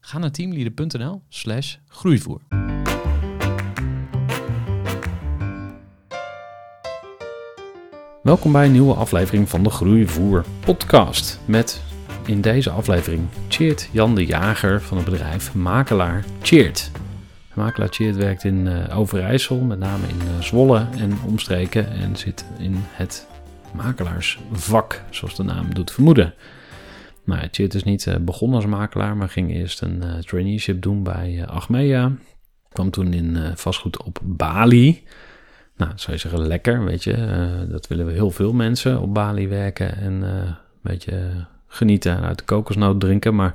Ga naar teamleader.nl slash groeivoer. Welkom bij een nieuwe aflevering van de Groeivoer podcast. Met in deze aflevering Cheert Jan de Jager van het bedrijf Makelaar Cheert. Makelaar Cheert werkt in uh, Overijssel, met name in uh, Zwolle en omstreken en zit in het makelaarsvak, zoals de naam doet vermoeden. Nou, Cheert is niet uh, begonnen als makelaar, maar ging eerst een traineeship doen bij Achmea. Kwam toen in vastgoed op Bali. Nou, zou je zeggen, lekker, weet je. dat willen we heel veel mensen op Bali werken en een beetje genieten en uit de kokosnoot drinken. Maar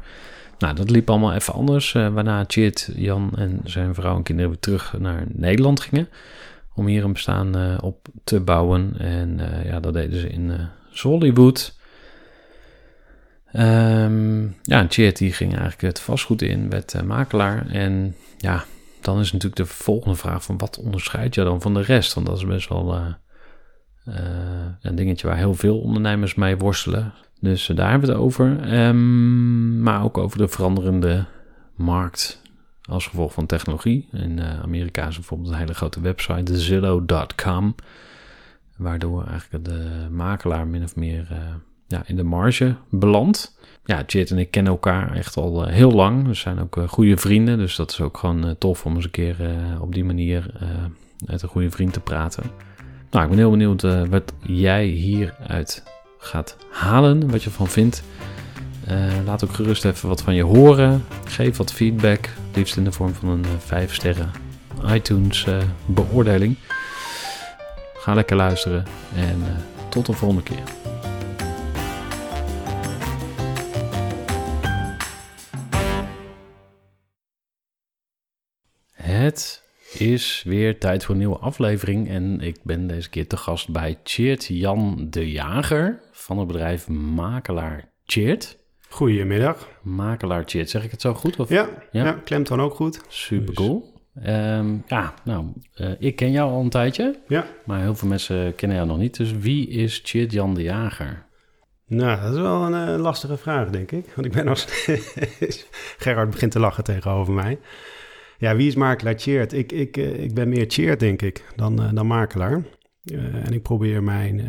nou, dat liep allemaal even anders. Uh, waarna Chit, Jan en zijn vrouw en kinderen weer terug naar Nederland gingen. Om hier een bestaan uh, op te bouwen. En uh, ja, dat deden ze in Zollywood. Um, ja, Chit die ging eigenlijk het vastgoed in, werd makelaar. En ja, dan is natuurlijk de volgende vraag van wat onderscheidt je dan van de rest? Want dat is best wel een dingetje waar heel veel ondernemers mee worstelen. Dus daar hebben we het over. Um, maar ook over de veranderende markt als gevolg van technologie. In uh, Amerika is bijvoorbeeld een hele grote website, Zillow.com. Waardoor eigenlijk de makelaar min of meer uh, ja, in de marge belandt. Ja, Jit en ik kennen elkaar echt al uh, heel lang. We zijn ook goede vrienden. Dus dat is ook gewoon tof om eens een keer op die manier met een goede vriend te praten. Nou, ik ben heel benieuwd wat jij hieruit gaat halen, wat je ervan vindt. Laat ook gerust even wat van je horen. Geef wat feedback, liefst in de vorm van een 5 uh, sterren iTunes beoordeling. Ga lekker luisteren en tot de volgende keer. Het is weer tijd voor een nieuwe aflevering en ik ben deze keer te gast bij Cheert Jan de Jager van het bedrijf Makelaar Cheert. Goedemiddag. Makelaar Cheert, zeg ik het zo goed? Of? Ja, ja? ja klemt dan ook goed. Super dus- cool. Um, ja, nou, uh, ik ken jou al een tijdje, ja. maar heel veel mensen kennen jou nog niet. Dus wie is Cheert Jan de Jager? Nou, dat is wel een uh, lastige vraag, denk ik. Want ik ben als... Gerard begint te lachen tegenover mij. Ja, wie is makelaar Cheert? Ik, ik, uh, ik ben meer Cheert, denk ik, dan, dan makelaar. en ik probeer mijn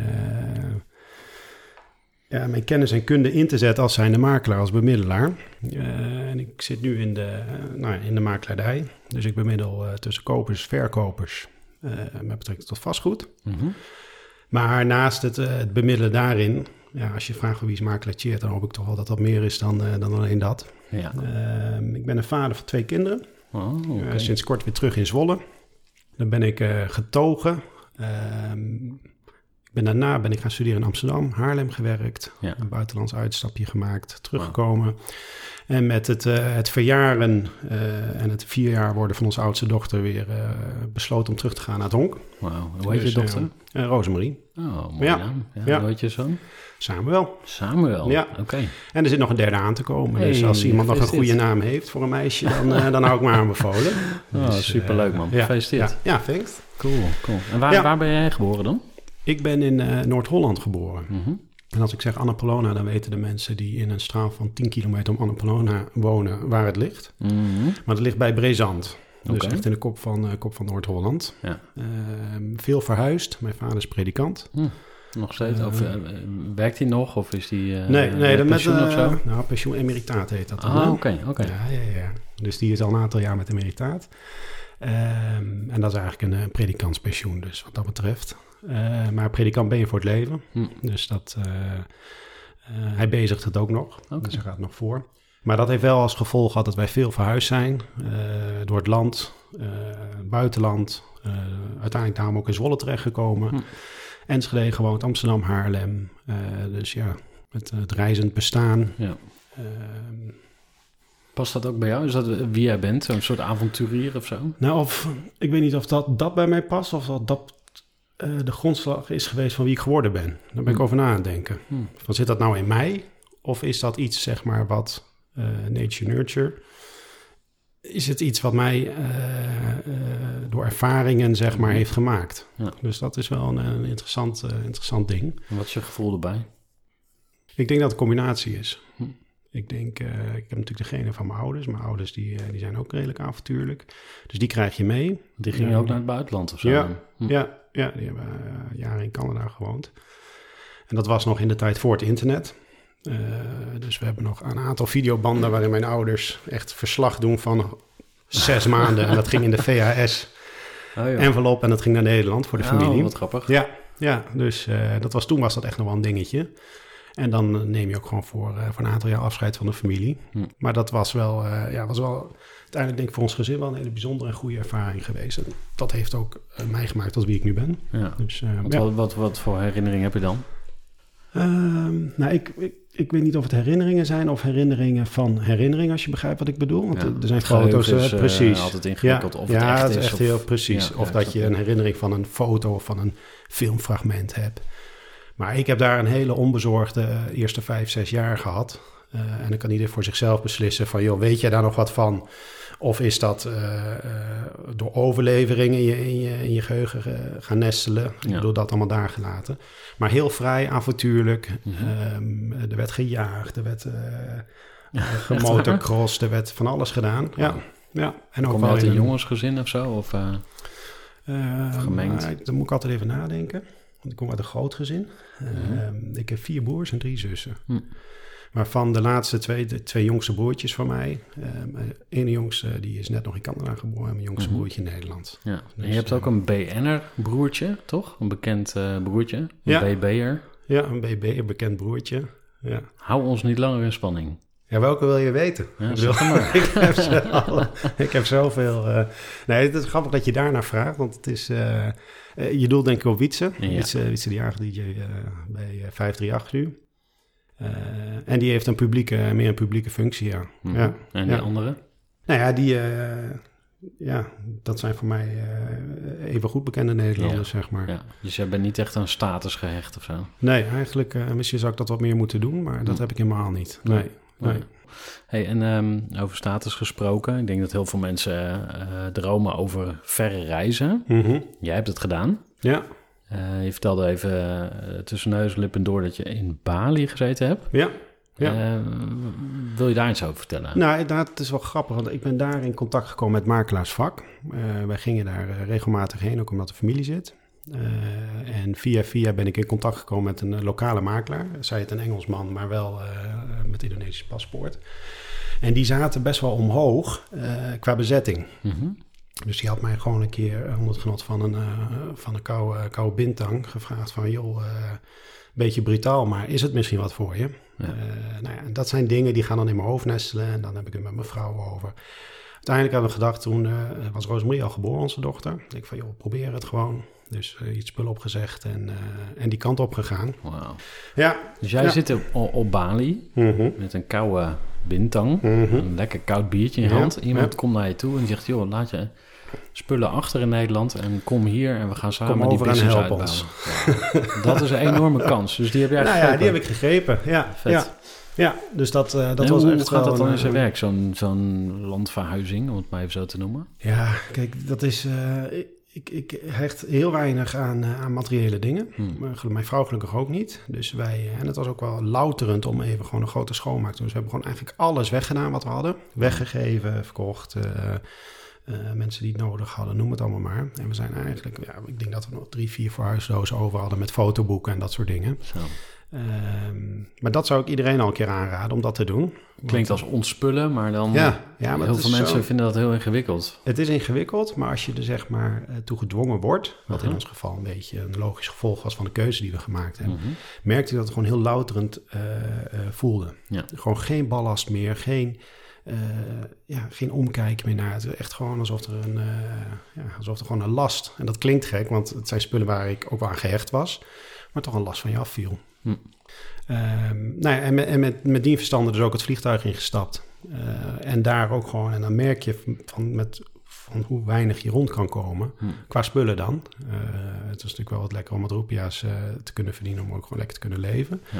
ja, mijn kennis en kunde in te zetten als zijnde makelaar, als bemiddelaar. En ik zit nu in de, nou, in de makelaardij. Dus ik bemiddel tussen kopers, verkopers met betrekking tot vastgoed. Mm -hmm. Maar naast het, het, bemiddelen daarin, ja, als je vraagt wie is makelaar dan hoop ik toch wel dat dat meer is dan, dan alleen dat. Ja. Ehm, ik ben een vader van twee kinderen. Oh, okay. sinds kort weer terug in Zwolle. Dan ben ik getogen. Ehm, ben daarna ben ik gaan studeren in Amsterdam, Haarlem gewerkt, een buitenlands uitstapje gemaakt, teruggekomen. En met het, uh, het verjaren uh, en het vier jaar worden van onze oudste dochter weer uh, besloten om terug te gaan naar het honk. Wauw, hoe heet dus, je dochter? Rosemarie. Oh, mooi ja. naam. Ja, ja. Hoe heet je zoon? Samuel. Samuel, ja. oké. En er zit nog een derde aan te komen. Hey, dus als iemand nog een goede naam heeft voor een meisje, dan, dan hou ik me aanbevolen. Oh, dus, superleuk man. Gefeliciteerd. Ja, ja, thanks. Cool, cool. En waar, waar ben jij geboren dan? Ik ben in uh, Noord-Holland geboren. Mm -hmm. En als ik zeg Annapolona, dan weten de mensen die in een straal van 10 kilometer om Annapolona wonen waar het ligt. Mm -hmm. Maar het ligt bij Brezand. Dus okay. echt in de kop van, uh, kop van Noord-Holland. Ja. Uh, veel verhuisd. Mijn vader is predikant. Hm. Nog steeds? of uh, werkt hij nog? Of is hij nee, nee, met pensioen of zo? Nou, pensioen emeritaat heet dat. Ah, oké. Okay, okay. ja, ja, ja. Dus die is al een aantal jaar met emeritaat. Um, en dat is eigenlijk een, een predikantspensioen, dus wat dat betreft. Uh, maar predikant ben je voor het leven. Hm. Dus dat, uh, uh, hij bezigt het ook nog. Oké. Dus hij gaat nog voor. Maar dat heeft wel als gevolg gehad dat wij veel verhuisd zijn. door het land, buitenland. uiteindelijk daarom ook in Zwolle terechtgekomen. Hm. Enschede gewoond, Amsterdam, Haarlem. dus ja, met het reizend bestaan. Ja. Ehm, Past dat ook bij jou? Is dat wie jij bent? Zo'n soort avonturier of zo? Nou, of, ik weet niet of dat, dat bij mij past of dat, dat uh, de grondslag is geweest van wie ik geworden ben. Daar ben ik Hm. over na aan het denken. Hm. Van, zit dat nou in mij? Of is dat iets, zeg maar, wat uh, nature nurture? Is het iets wat mij uh, door ervaringen, zeg maar, heeft gemaakt? Ja. Dus dat is wel een, een interessant, interessant ding. En wat is je gevoel erbij? Ik denk dat het een combinatie is. Hm. Ik denk, uh, ik heb natuurlijk de genen van mijn ouders. Mijn ouders die, uh, die zijn ook redelijk avontuurlijk. Dus die krijg je mee. Die gingen Ja. ook naar het buitenland of zo? Ja, Hm. ja, ja, die hebben uh, jaren in Canada gewoond. En dat was nog in de tijd voor het internet. Uh, dus we hebben nog een aantal videobanden waarin mijn ouders echt verslag doen van zes maanden. En dat ging in de VHS Oh, en dat ging naar Nederland voor de Oh, familie. wat grappig. Ja, ja dus dat was, toen was dat echt nog wel een dingetje. En dan neem je ook gewoon voor, uh, voor een aantal jaar afscheid van de familie. Hm. Maar dat was wel, uh, ja, was wel uiteindelijk denk ik voor ons gezin wel een hele bijzondere en goede ervaring geweest. En dat heeft ook mij gemaakt tot wie ik nu ben. Ja. Dus, Wat, ja. wat, wat, wat voor herinnering heb je dan? Ehm, nou, ik, ik, ik weet niet of het herinneringen zijn of herinneringen van herinneringen, als je begrijpt wat ik bedoel. Want Ja, er zijn foto's, is, uh, eh, precies. altijd ingewikkeld ja, of het ja, echt het is is echt of- heel precies. Ja, of ja, dat je een herinnering van een foto of van een filmfragment hebt. Maar ik heb daar een hele onbezorgde eh, eerste vijf, zes jaar gehad. Uh, en dan kan ieder voor zichzelf beslissen van, joh, weet jij daar nog wat van? Of is dat uh, uh, door overlevering in je, in je, in je geheugen gaan nestelen? Ik Ja. bedoel, dat allemaal daar gelaten. Maar heel vrij, avontuurlijk. Mhm. Um, er werd gejaagd, er werd Ja, er werd van alles gedaan. Ja, ja. En ook Kom je uit een jongensgezin of zo? Of, Uh, Gemengd. Dan moet ik altijd even nadenken. Want ik kom uit een groot gezin. Mhm. Uh, ik heb vier broers en drie zussen. Hm. Maar van de laatste twee, de twee jongste broertjes van mij. Mijn ene jongste die is net nog in Canada geboren. En mijn jongste Mhm. broertje in Nederland. ja. En Dus, je hebt ook eh, een BN'er broertje, toch? Een bekend eh, broertje. Een Ja. BB'er. Ja, een BB, een bekend broertje. Ja. Hou ons niet langer in spanning. Ja, welke wil je weten? Ja, maar. ik, heb ze alle- ik heb zoveel... uh, nee, het is grappig dat je daarnaar vraagt. Want het is... Uh, je doelt denk ik op Wietse. Ja. Wietse, Wietse de jager DJ uh, bij 538 nu. Uh, en die heeft een publieke, meer een publieke functie, ja. Mhm. ja. En die Ja. andere? Nou ja, die... ja, dat zijn voor mij even goed bekende Nederlanders, zeg maar. Ja. Dus jij bent niet echt aan status gehecht of zo? Nee, eigenlijk... misschien zou ik dat wat meer moeten doen, maar dat Hm. heb ik helemaal niet. Nee, nee. Hey, en um, over status gesproken. Ik denk dat heel veel mensen uh, dromen over verre reizen. Mm -hmm. Jij hebt het gedaan. Ja. Uh, je vertelde even uh, tussen neus, lip en door dat je in Bali gezeten hebt. Ja. ja. Uh, wil je daar iets over vertellen? Nou, dat is wel grappig, want ik ben daar in contact gekomen met makelaarsvak. Uh, wij gingen daar regelmatig heen, ook omdat de familie zit. Uh, en via via ben ik in contact gekomen met een lokale makelaar. Zij het een Engelsman, maar wel uh, met Indonesisch paspoort. En die zaten best wel omhoog uh, qua bezetting. Mm -hmm. Dus die had mij gewoon een keer onder het genot van een, van een koude, koude bintang gevraagd van... joh, uh, beetje brutaal, maar is het misschien wat voor je? Ja. Nou ja, dat zijn dingen die gaan dan in mijn hoofd nestelen en dan heb ik het met mijn vrouw over. Uiteindelijk hadden we gedacht, toen was Rosemarie al geboren, onze dochter. Ik van, joh, probeer het gewoon. Dus iets spullen opgezegd en, uh, en die kant op gegaan. Ja. Dus jij ja. zit op, op Bali mm -hmm. met een koude bintang, mm -hmm. een lekker koud biertje in je Ja, hand. Iemand ja. komt naar je toe en zegt, joh, laat je spullen achter in Nederland en kom hier en we gaan samen die business uitbouwen. Dat is een enorme kans. Dus die heb jij Nou ja, die heb ik gegrepen. Ja, Vet. ja. ja dus dat, uh, dat en was hoe echt gaat wel dat dan een, in zijn eh, werk, zo'n zo'n landverhuizing, om het maar even zo te noemen? Ja, kijk, dat is... Uh, ik, ik hecht heel weinig aan, uh, aan materiële dingen. Hmm. Mijn vrouw gelukkig ook niet. Dus wij, en het was ook wel louterend om even gewoon een grote schoonmaak te doen. Dus we hebben gewoon eigenlijk alles weggedaan wat we hadden. Weggegeven, verkocht. Uh, uh, mensen die het nodig hadden, noem het allemaal maar. En we zijn eigenlijk, ja, ik denk dat we nog drie, vier verhuisdozen over hadden met fotoboeken en dat soort dingen. Zo. Ehm, maar dat zou ik iedereen al een keer aanraden om dat te doen. Klinkt als ontspullen, maar dan... Ja, ja maar heel veel mensen zo- vinden dat heel ingewikkeld. Het is ingewikkeld, maar als je er zeg maar eh, toe gedwongen wordt, wat in Aha. ons geval een beetje een logisch gevolg was van de keuze die we gemaakt hebben, Mhm. merkte ik dat het gewoon heel louterend eh, eh, voelde. Ja. Gewoon geen ballast meer, geen, eh, ja, geen omkijken meer naar het. Echt gewoon alsof er, een, eh, ja, alsof er gewoon een last, en dat klinkt gek, want het zijn spullen waar ik ook wel aan gehecht was, maar toch een last van je afviel. Hm. Ehm, nou ja, en met, en met, met die verstande dus ook het vliegtuig ingestapt. Eh, en daar ook gewoon, en dan merk je van, van, met, van hoe weinig je rond kan komen. Hm. Qua spullen dan. Eh, het is natuurlijk wel wat lekker om wat roepia's eh, te kunnen verdienen, om ook gewoon lekker te kunnen leven. Ja.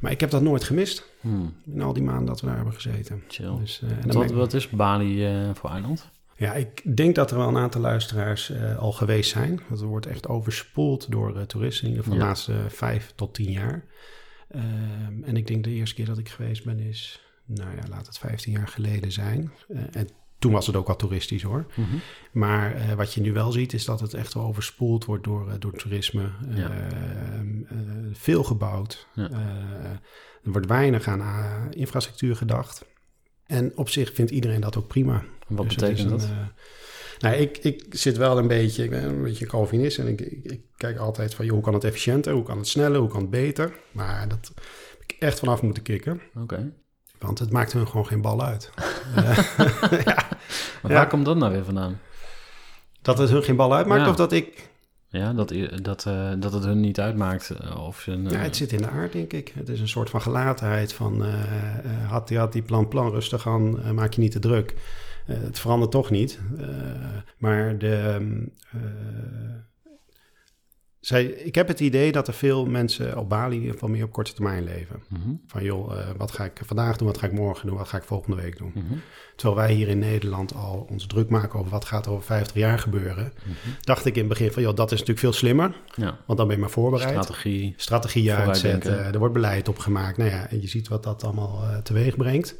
Maar ik heb dat nooit gemist Hm. in al die maanden dat we daar hebben gezeten. Chill. Dus, en Wat, merk- wat is Bali voor eiland? Ja, ik denk dat er wel een aantal luisteraars eh, al geweest zijn. Er wordt echt overspoeld door eh, toeristen, in ieder geval Ja. de laatste vijf tot tien jaar. Ehm, en ik denk de eerste keer dat ik geweest ben is, nou ja, laat het 15 jaar geleden zijn. Eh, en toen was het ook al toeristisch hoor. Mhm. Maar wat je nu wel ziet is dat het echt wel overspoeld wordt door, door toerisme. Ja. Ehm, eh, veel gebouwd. Ja. Er wordt weinig aan infrastructuur gedacht. En op zich vindt iedereen dat ook prima. En Wat Dus betekent dat? een, eh, nou, ik, ik zit wel een beetje, ik ben een beetje Calvinist en ik, ik, ik kijk altijd van, joh, hoe kan het efficiënter, hoe kan het sneller, hoe kan het beter? Maar dat heb ik echt vanaf moeten kicken, Oké. want het maakt hun gewoon geen bal uit. Ja, Maar Ja. waar komt dat nou weer vandaan? dat het hun geen bal uitmaakt Ja. of dat ik, Ja, dat, dat, eh, dat het hun niet uitmaakt eh, of ze... een, ja, eh, het zit in de aard, denk ik. Het is een soort van gelatenheid van, eh eh, had die, had die plan, plan, rustig aan, eh, maak je niet te druk. Eh, het verandert toch niet. Eh, maar de, ehm, eh, zij, ik heb het idee dat er veel mensen op Bali geval meer op korte termijn leven. mhm, Van joh, eh, wat ga ik vandaag doen, wat ga ik morgen doen, wat ga ik volgende week doen. mhm, Terwijl wij hier in Nederland al ons druk maken over wat gaat er over 50 jaar gebeuren. mhm. Dacht ik in het begin van joh, dat is natuurlijk veel slimmer, Ja, want dan ben je maar voorbereid strategie. Vooruitdenken. uitzetten. Er wordt beleid opgemaakt. Nou ja, en je ziet wat dat allemaal eh, teweeg brengt.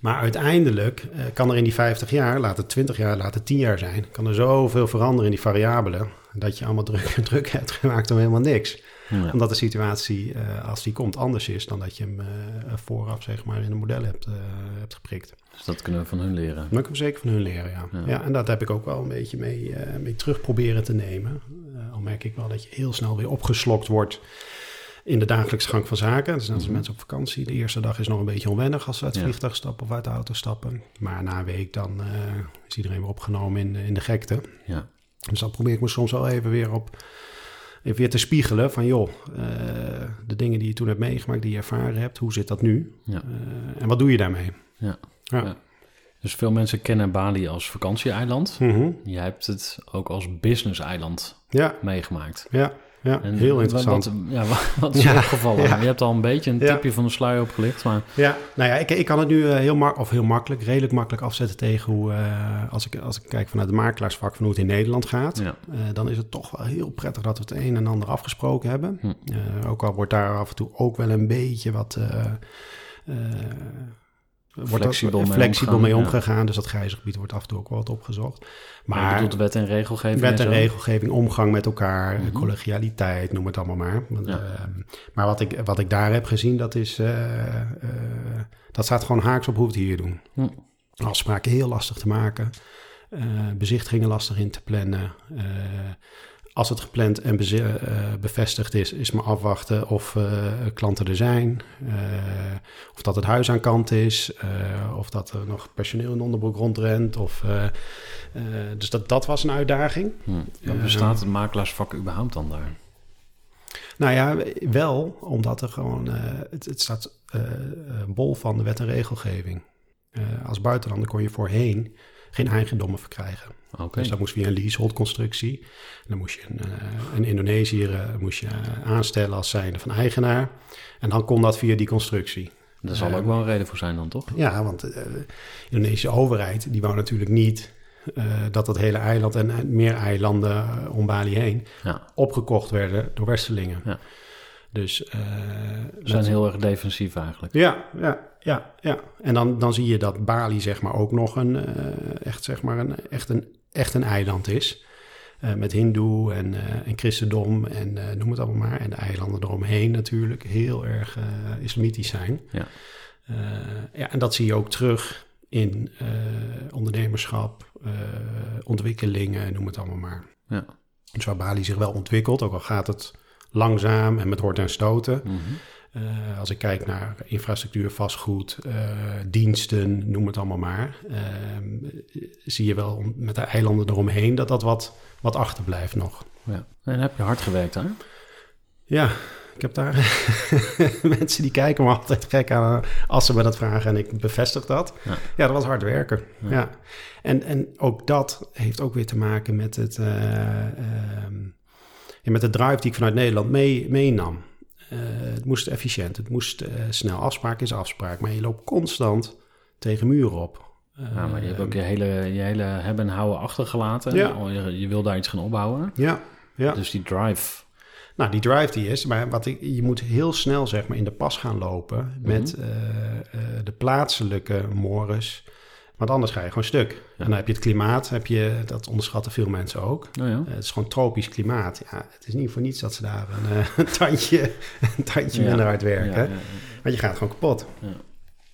Maar uiteindelijk eh, kan er in die 50 jaar, laat het 20 jaar, laat het 10 jaar zijn, kan er zoveel veranderen in die variabelen. Dat je allemaal druk, druk hebt gemaakt om helemaal niks. Ja. Omdat de situatie, eh, als die komt, anders is dan dat je hem eh, vooraf zeg maar, in een model hebt, eh, hebt geprikt. Dus dat kunnen we van hun leren. Dan kan ik zeker van hun leren, ja. Ja. ja. en dat heb ik ook wel een beetje mee, mee terug proberen te nemen. Al merk ik wel dat je heel snel weer opgeslokt wordt in de dagelijkse gang van zaken. Dus net als Mhm. mensen op vakantie. De eerste dag is nog een beetje onwennig als ze uit het Ja. vliegtuig stappen of uit de auto stappen. Maar na een week dan is iedereen weer opgenomen in, in de gekte. Ja. Dus dan probeer ik me soms wel even weer op... Even weer te spiegelen van joh, eh, de dingen die je toen hebt meegemaakt, die je ervaren hebt, hoe zit dat nu? Ja. Eh, en wat doe je daarmee? Ja. Ja. Ja. Dus veel mensen kennen Bali als vakantieeiland. Mhm. Jij hebt het ook als business-eiland ja, meegemaakt. ja, ja. En heel interessant. Wat, ja, wat, is Ja, opgevallen? ja. Je hebt al een beetje een tipje van de sluier opgelicht, maar Ja, nou ja, ik, ik kan het nu eh, heel, mak of heel makkelijk, redelijk makkelijk afzetten tegen hoe, eh, als, ik, als ik kijk vanuit het makelaarsvak van hoe het in Nederland gaat. Eh, dan is het toch wel heel prettig dat we het een en ander afgesproken hebben. Hm. Ook al wordt daar af en toe ook wel een beetje wat... wordt er Flexibel mee flexibel omgaan, mee ja. omgegaan. Dus dat grijze gebied wordt af en toe ook wel wat opgezocht. Maar bedoelt wet en regelgeving wet en regelgeving, omgang met elkaar, Mhm. collegialiteit, noem het allemaal maar. Want, Ja. eh, maar wat ik, wat ik daar heb gezien, dat is... eh, eh, dat staat gewoon haaks op hoe we het hier doen. Hm. Afspraken heel lastig te maken. eh, bezichtigingen lastig in te plannen. Als het gepland en eh, bevestigd is, is maar afwachten of eh, klanten er zijn. eh, of dat het huis aan kant is. of dat er nog personeel in de onderbroek rondrent. Of, dus dat, dat was een uitdaging. Hm. Bestaat het makelaarsvak überhaupt dan daar? Nou ja, wel, omdat er gewoon, het, het staat bol van de wet en regelgeving. Als buitenlander kon je voorheen geen eigendommen verkrijgen. Dus dat moest via een leasehold-constructie. Dan moest je een, eh, een Indonesiër eh, moest je, aanstellen als zijnde van eigenaar. En dan kon dat via die constructie. Daar zal eh, ook wel een reden voor zijn dan, toch? Ja, want de Indonesische overheid die wou natuurlijk niet dat dat hele eiland en meer eilanden om Bali heen Ja. opgekocht werden door Westerlingen. Ja. Dus We met- zijn heel erg defensief eigenlijk. ja, ja, ja, ja. En dan, dan zie je dat Bali zeg maar ook nog een, eh, echt, zeg maar een, echt, een, echt een eiland is. eh, met Hindoe en, eh, en christendom en noem het allemaal maar. En de eilanden eromheen natuurlijk heel erg islamitisch zijn. Ja. Ja, en dat zie je ook terug in ondernemerschap, ontwikkelingen, noem het allemaal maar. Ja. Dus waar Bali zich wel ontwikkelt, ook al gaat het langzaam en met horten en stoten. Mhm. Eh, als ik kijk naar infrastructuur, vastgoed, eh, diensten, noem het allemaal maar. ehm, zie je wel met de eilanden eromheen dat dat wat, wat achterblijft nog. ja. En heb je hard gewerkt, hè? Ja, ik heb daar mensen die kijken me altijd gek aan als ze me dat vragen en ik bevestig dat. Ja. Ja, dat was hard werken. Ja. Ja. En, en ook dat heeft ook weer te maken met, het, eh, ehm, met de drive die ik vanuit Nederland mee, meenam. Eh, het moest efficiënt, het moest eh, snel. Afspraak is afspraak, maar je loopt constant tegen muren op. Ja, maar je hebt Eh, ook je hele, je hele hebben en houden achtergelaten. Ja. Oh, Je, je wil daar iets gaan opbouwen. Ja, ja. Dus die drive. Nou, die drive die is, maar wat ik, je moet heel snel zeg maar in de pas gaan lopen met eh, eh, de plaatselijke mores. Want anders ga je gewoon stuk. En dan heb je het klimaat, heb je, dat onderschatten veel mensen ook. Nou ja. Eh, het is gewoon tropisch klimaat. Ja, het is niet voor niets dat ze daar een, eh, een tandje, een tandje Ja. minder hard werken. Ja, ja, ja. Want je gaat gewoon kapot. Ja.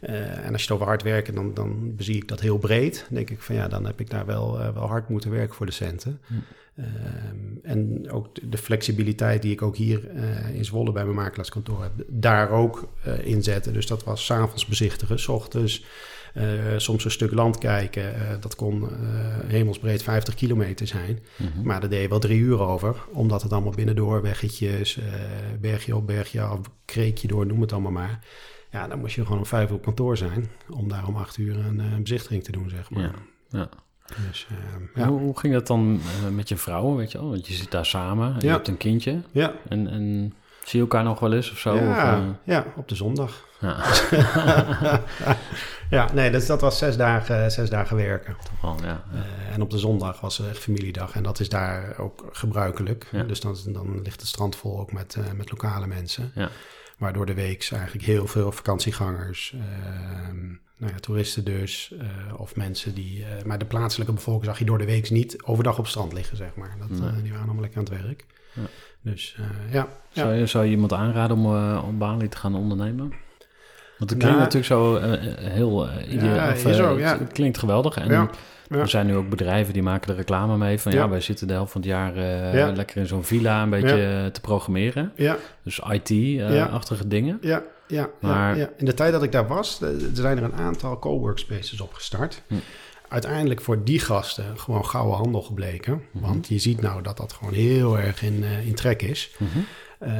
Eh, en als je het over hard werken, dan, dan bezie ik dat heel breed. Dan denk ik van ja, dan heb ik daar wel, wel hard moeten werken voor de centen. Hm. Ehm, en ook de, flexibiliteit die ik ook hier in Zwolle bij mijn makelaarskantoor heb, daar ook inzetten. Dus dat was s'avonds bezichtigen, s ochtends soms een stuk land kijken. Eh, dat kon eh, hemelsbreed 50 kilometer zijn. Mhm. Maar daar deed je wel drie uur over, omdat het allemaal binnendoor, weggetjes, eh, bergje op, bergje af, kreekje door, noem het allemaal maar. Ja, dan moest je gewoon om vijf uur op kantoor zijn, om daar om acht uur een, eh, bezichtiging te doen, zeg maar. Ja. Ja. Dus, eh, ja. Hoe, hoe ging dat dan eh, met je vrouw, weet je wel? Want je zit daar samen, en je hebt een kindje. Ja, En, en zie je elkaar nog wel eens of zo? ja, Of, eh, ja, op de zondag. ja, ja, nee, dus dat was zes dagen, zes dagen werken. wel, ja. ja. Eh, en op de zondag was echt familiedag. En dat is daar ook gebruikelijk. Dus dan, dan ligt het strand vol ook met, eh, met lokale mensen. Ja. Waardoor de week eigenlijk heel veel vakantiegangers, ehm, nou ja, toeristen dus, of mensen die... maar de plaatselijke bevolking zag je door de week niet overdag op strand liggen, zeg maar. Dat, die waren allemaal lekker aan het werk. Dus eh, ja. Zou, je, zou je iemand aanraden om op Bali te gaan ondernemen? Want het klinkt Nou, natuurlijk zo eh, heel ideaal. Ja, ja. het, klinkt geweldig. En Ja, er zijn nu ook bedrijven die maken er reclame mee van... ja, wij zitten de helft van het jaar Ja. lekker in zo'n villa een beetje te programmeren. Ja, Dus IT-achtige dingen. ja, ja, Maar- ja, ja. In de tijd dat ik daar was, er zijn er een aantal coworkspaces opgestart. Hm. Uiteindelijk voor die gasten gewoon gouden handel gebleken. Mhm. Want je ziet nou dat dat gewoon heel erg in, eh, in trek is. Mhm. Eh,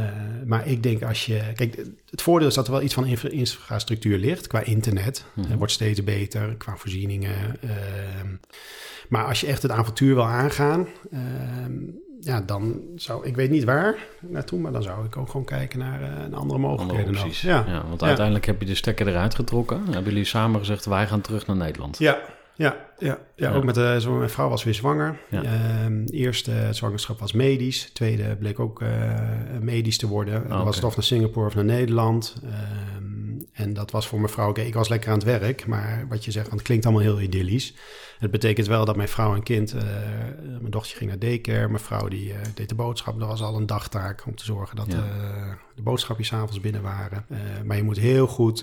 maar ik denk als je... Kijk, het voordeel is dat er wel iets van infra- infrastructuur ligt qua internet. Mhm. Het wordt steeds beter qua voorzieningen. ehm. maar als je echt het avontuur wil aangaan... ehm, ja, dan zou... Ik weet niet waar naartoe, maar dan zou ik ook gewoon kijken naar eh, een andere mogelijkheden. Ja. Ja, want Ja. uiteindelijk heb je de stekker eruit getrokken. Hebben jullie samen gezegd, wij gaan terug naar Nederland. Ja, ja, ja, ja, ook met de, zo, mijn vrouw was weer zwanger. Ja. Ehm, eerste zwangerschap was medisch. Tweede bleek ook eh, medisch te worden. Dan oké. was het of naar Singapore of naar Nederland. Ehm, en dat was voor mijn vrouw, oké, ik was lekker aan het werk. Maar wat je zegt, want het klinkt allemaal heel idyllisch. Het betekent wel dat mijn vrouw en kind, eh, mijn dochter ging naar daycare. Mijn vrouw die eh, deed de boodschap. Dat was al een dagtaak om te zorgen dat Ja. eh, de boodschapjes s'avonds binnen waren. Maar je moet heel goed,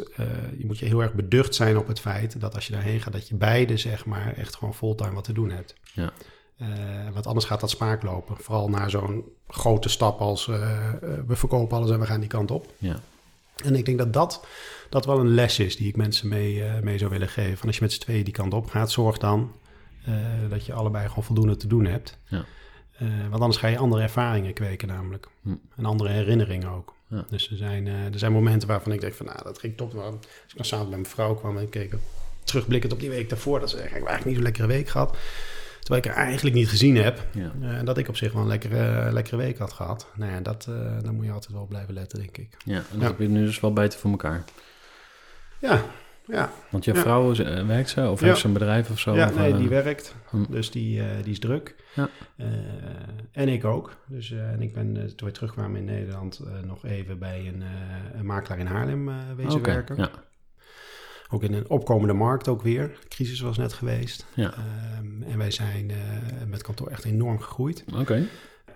je moet je heel erg beducht zijn op het feit dat als je daarheen gaat, dat je beide zeg maar echt gewoon fulltime wat te doen hebt. Ja. Want anders gaat dat spaak lopen. Vooral na zo'n grote stap als we verkopen alles en we gaan die kant op. Ja. En ik denk dat dat, dat wel een les is die ik mensen mee, eh, mee zou willen geven. Van als je met z'n tweeën die kant op gaat, zorg dan eh, dat je allebei gewoon voldoende te doen hebt. Ja. Eh, want anders ga je andere ervaringen kweken namelijk. Hm. En andere herinneringen ook. Ja. Dus er zijn, er zijn momenten waarvan ik denk van, nou, dat ging top. Maar Als ik dan samen met mijn vrouw kwam en keek terugblikkend op die week daarvoor, dat ze eigenlijk eigenlijk niet zo'n lekkere week gehad. Terwijl ik haar eigenlijk niet gezien heb. Ja. Eh, En dat ik op zich wel een lekkere, lekkere week had gehad. Nou ja, dat, eh daar moet je altijd wel blijven letten, denk ik. ja, en dat Ja. heb je nu dus wel beter voor elkaar. Ja, ja. Want je Ja. vrouw eh, werkt ze of Ja. heeft ze een bedrijf of zo? ja Of, nee, eh, die werkt. hm. Dus die, eh, die is druk. Ja. Eh, en ik ook. Dus eh, en ik ben, eh, toen we terugkwamen in Nederland, eh, nog even bij een, eh, een makelaar in Haarlem eh wezen Oké, werken. ja. Ook in een opkomende markt ook weer. De crisis was net geweest. Ja. Ehm, en wij zijn eh, met kantoor echt enorm gegroeid. Oké.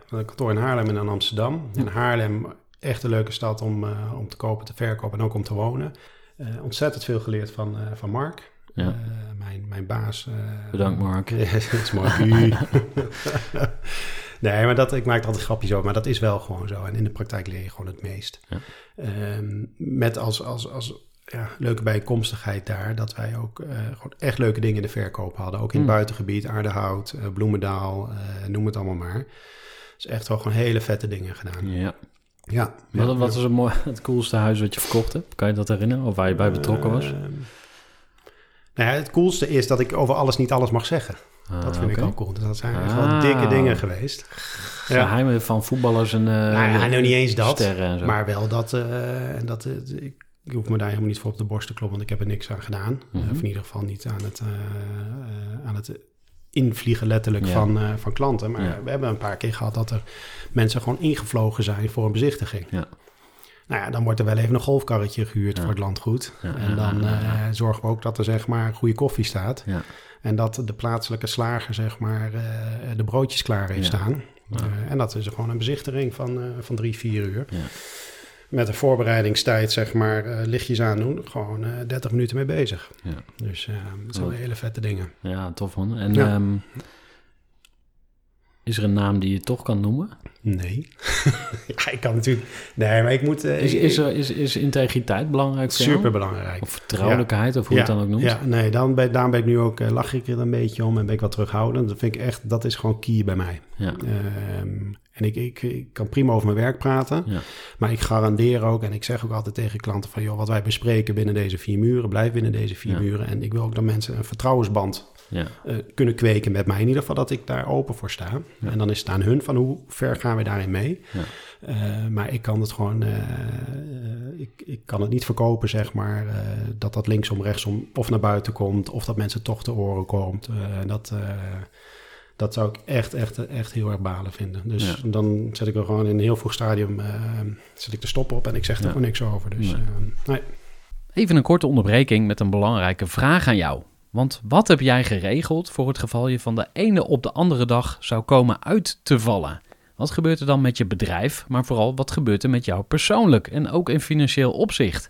Een kantoor in Haarlem en in Amsterdam. In Haarlem echt een leuke stad om, eh, om te kopen, te verkopen en ook om te wonen. Eh, ontzettend veel geleerd van, van Mark. Ja. Mijn, mijn baas. Bedankt, Mark. Dat is Mark. nee, maar dat, ik maak er altijd grapjes over, maar dat is wel gewoon zo. En in de praktijk leer je gewoon het meest. Ja. Ehm, met als, als, als ja, leuke bijkomstigheid daar dat wij ook eh, gewoon echt leuke dingen in de verkoop hadden. Ook in het Hmm. buitengebied, Aardehout, eh, Bloemendaal, eh, noem het allemaal maar. Dus echt wel gewoon hele vette dingen gedaan. Ja. Ja. Wat, ja. wat was het, mooi, het coolste huis wat je verkocht hebt? Kan je dat herinneren? Of waar je bij betrokken was? Ehm, nou ja, het coolste is dat ik over alles niet alles mag zeggen. Ah, Dat vind ik ook cool. Dus dat zijn echt Ah. wel dikke dingen geweest. Ja. Geheimen van voetballers en Nou ja, nou niet eens dat. sterren en zo. Maar wel dat, en dat ik, ik hoef me daar helemaal niet voor op de borst te kloppen, want ik heb er niks aan gedaan. Mhm. Of in ieder geval niet aan het, eh, eh, aan het invliegen letterlijk Ja. van, eh, van klanten. Maar Ja. we hebben een paar keer gehad dat er mensen gewoon ingevlogen zijn voor een bezichtiging. Ja. Nou ja, dan wordt er wel even een golfkarretje gehuurd voor het landgoed. En dan zorgen we ook dat er zeg maar goede koffie staat. Ja. En dat de plaatselijke slager zeg maar de broodjes klaar heeft staan. En dat is gewoon een bezichtiging van, van drie, vier uur. Met een voorbereidingstijd, zeg maar, eh, lichtjes aan doen. Gewoon eh 30 minuten mee bezig. Ja. Dus dat zijn Wat- hele vette dingen. ja, tof man. En Ja. ehm, is er een naam die je toch kan noemen? Nee. ja, ik kan natuurlijk... Nee, maar ik moet... Is, is, er, is, is integriteit belangrijk voor super belangrijk. Of vertrouwelijkheid, of hoe je het dan ook noemt? Ja, nee, dan ben, daarom ben ik nu ook, lach ik er een beetje om en ben ik wat terughoudend. Dat vind ik echt, dat is gewoon key bij mij. Ja. Ehm, en ik, ik, ik kan prima over mijn werk praten, Ja. maar ik garandeer ook en ik zeg ook altijd tegen klanten van, joh, wat wij bespreken binnen deze vier muren, blijft binnen deze vier Ja. muren. En ik wil ook dat mensen een vertrouwensband Ja. eh, kunnen kweken met mij. In ieder geval dat ik daar open voor sta. En dan is het aan hun van hoe ver gaan we daarin mee. Ja. Eh, maar ik kan het gewoon, eh, ik, ik kan het niet verkopen, zeg maar, dat dat linksom, rechtsom of naar buiten komt, of dat mensen toch te oren komt. Dat, dat zou ik echt, echt, echt heel erg balen vinden. Dus Ja. dan zet ik er gewoon in een heel vroeg stadium, eh, zet ik de stop op en ik zeg er Ja. gewoon niks over. Dus Nee. eh, nee. Even een korte onderbreking met een belangrijke vraag aan jou. Want wat heb jij geregeld voor het geval je van de ene op de andere dag zou komen uit te vallen? Wat gebeurt er dan met je bedrijf, maar vooral wat gebeurt er met jou persoonlijk en ook in financieel opzicht?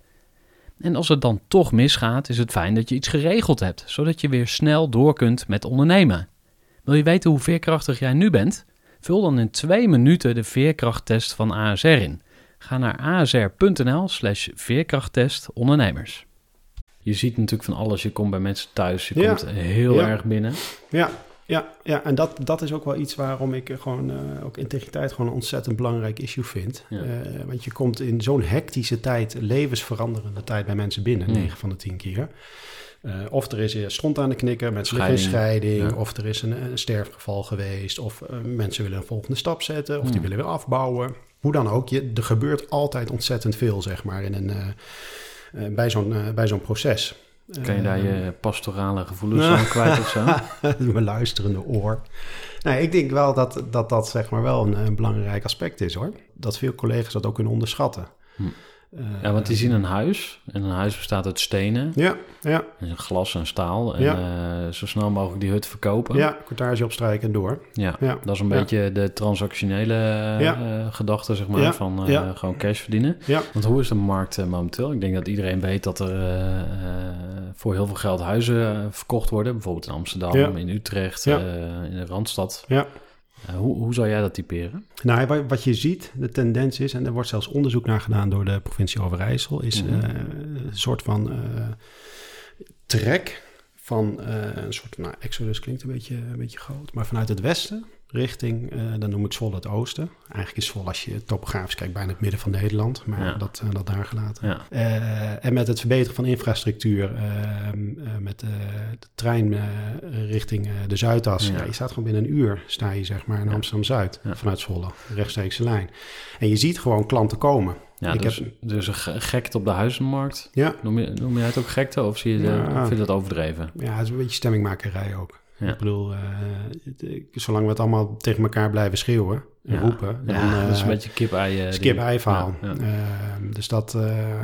En als het dan toch misgaat, is het fijn dat je iets geregeld hebt, zodat je weer snel door kunt met ondernemen. Wil je weten hoe veerkrachtig jij nu bent? Vul dan in twee minuten de veerkrachttest van ASR in. Ga naar asr.nl slash veerkrachttest ondernemers. Je ziet natuurlijk van alles. Je komt bij mensen thuis. Je Ja. komt heel Ja. erg binnen. Ja, ja, ja. en dat, dat is ook wel iets waarom ik gewoon eh, ook integriteit gewoon een ontzettend belangrijk issue vind. Ja. Eh, want je komt in zo'n hectische tijd, levensveranderende tijd bij mensen binnen, Mm. 9 van de 10 keer. Eh, of er is stront aan de knikker, mensen liggen in Scheiding, ja. of er is een, een sterfgeval geweest, of mensen willen een volgende stap zetten, of die Mm. willen weer afbouwen. Hoe dan ook, je, er gebeurt altijd ontzettend veel, zeg maar, in een, bij zo'n bij zo'n proces. Kan je daar Eh, je pastorale gevoelens Nou. aan kwijt of zo? mijn luisterende oor. Nee, ik denk wel dat dat, dat zeg maar wel een, een belangrijk aspect is hoor. Dat veel collega's dat ook kunnen onderschatten. Hm. Ja, want die zien een huis. En een huis bestaat uit stenen. Ja, ja, En glas en staal. En Ja. eh, zo snel mogelijk die hut verkopen. ja, courtage opstrijken en door. Ja, Ja, dat is een ja. beetje de transactionele eh, gedachte, zeg maar, van eh, gewoon cash verdienen. Ja, Want hoe is de markt momenteel? Ik denk dat iedereen weet dat er voor heel veel geld huizen verkocht worden. Bijvoorbeeld in Amsterdam, in Utrecht, in de Randstad. ja. Eh, hoe, hoe zou jij dat typeren? Nou, wa- wat je ziet, de tendens is, en er wordt zelfs onderzoek naar gedaan door de provincie Overijssel, is Mhm. eh, een soort van eh, trek van een soort, nou, exodus klinkt een beetje, een beetje groot, maar vanuit het westen richting, eh, dan noem ik Zwolle het oosten. Eigenlijk is Zwolle, als je topografisch kijkt, bijna het midden van Nederland. Maar Ja. dat, eh, dat daar gelaten. Ja. Eh, en met het verbeteren van infrastructuur, met de trein richting de Zuidas. Ja. Je staat gewoon binnen een uur, sta je zeg maar in. Amsterdam-Zuid vanuit Zwolle, rechtstreekse lijn. En je ziet gewoon klanten komen. Ja, Ik dus, heb- dus een ge- gekte op de huizenmarkt. Ja, Noem je, noem jij het ook gekte of zie je, de- vind je dat overdreven? ja het is een beetje stemmingmakerij ook. Ja. Ik bedoel, eh, zolang we het allemaal tegen elkaar blijven schreeuwen en Ja. roepen, dan ja, dat is eh, een beetje kip-ei. eh, skip die- ei verhaal. Ja. Ehm, dus dat, eh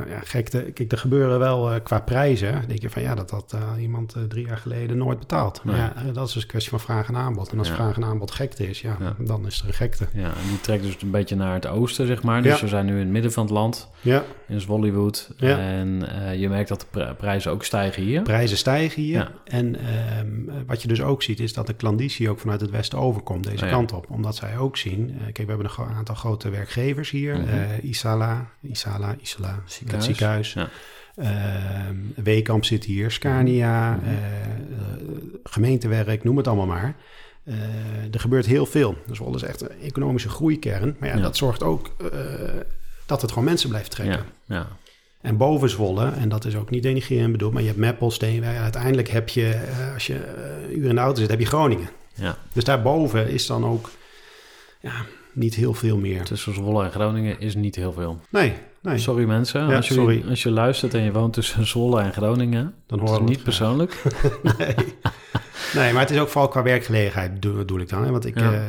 ja, gekte. Kijk, er gebeuren wel eh, qua prijzen. Dan denk je van ja, dat had eh, iemand eh, drie jaar geleden nooit betaald. Maar ja, eh, dat is dus een kwestie van vraag en aanbod. En als vraag en aanbod gekte is, ja, dan is er een gekte. Ja, en die trekt dus een beetje naar het oosten, zeg maar. Dus we zijn nu in het midden van het land, Ja, in. Ja. En eh, je merkt dat de pri- prijzen ook stijgen hier. prijzen stijgen hier. En ehm, wat je dus ook ziet, is dat de klanditie ook vanuit het westen overkomt, deze Oh kant op. Omdat zij ook zien, eh, kijk, we hebben een aantal grote werkgevers hier. Mhm. eh, Isala, Isala, Isala, Ziekenhuis. het ziekenhuis. Ja. Ehm, Weekamp zit hier, Scania, eh, eh, gemeentewerk, noem het allemaal maar. Er gebeurt heel veel. Dus Zwolle is echt een economische groeikern. Maar ja, Ja. dat zorgt ook dat het gewoon mensen blijft trekken. Ja, ja. En boven Zwolle, en dat is ook niet denigrerend bedoeld, maar je hebt Meppel, Steenwijk. Uiteindelijk heb je, als je eh, uur in de auto zit, heb je Groningen. ja. Dus daarboven is dan ook ja, niet heel veel meer. Tussen Zwolle en Groningen is niet heel veel. Nee, nee. Sorry mensen, Ja, als, jullie, sorry. als je luistert en je woont tussen Zwolle en Groningen, Dan horen we niet graag. persoonlijk. Nee. nee, maar het is ook vooral qua werkgelegenheid bedoel, bedoel ik dan. Hè? Want ik, Ja. eh, eh,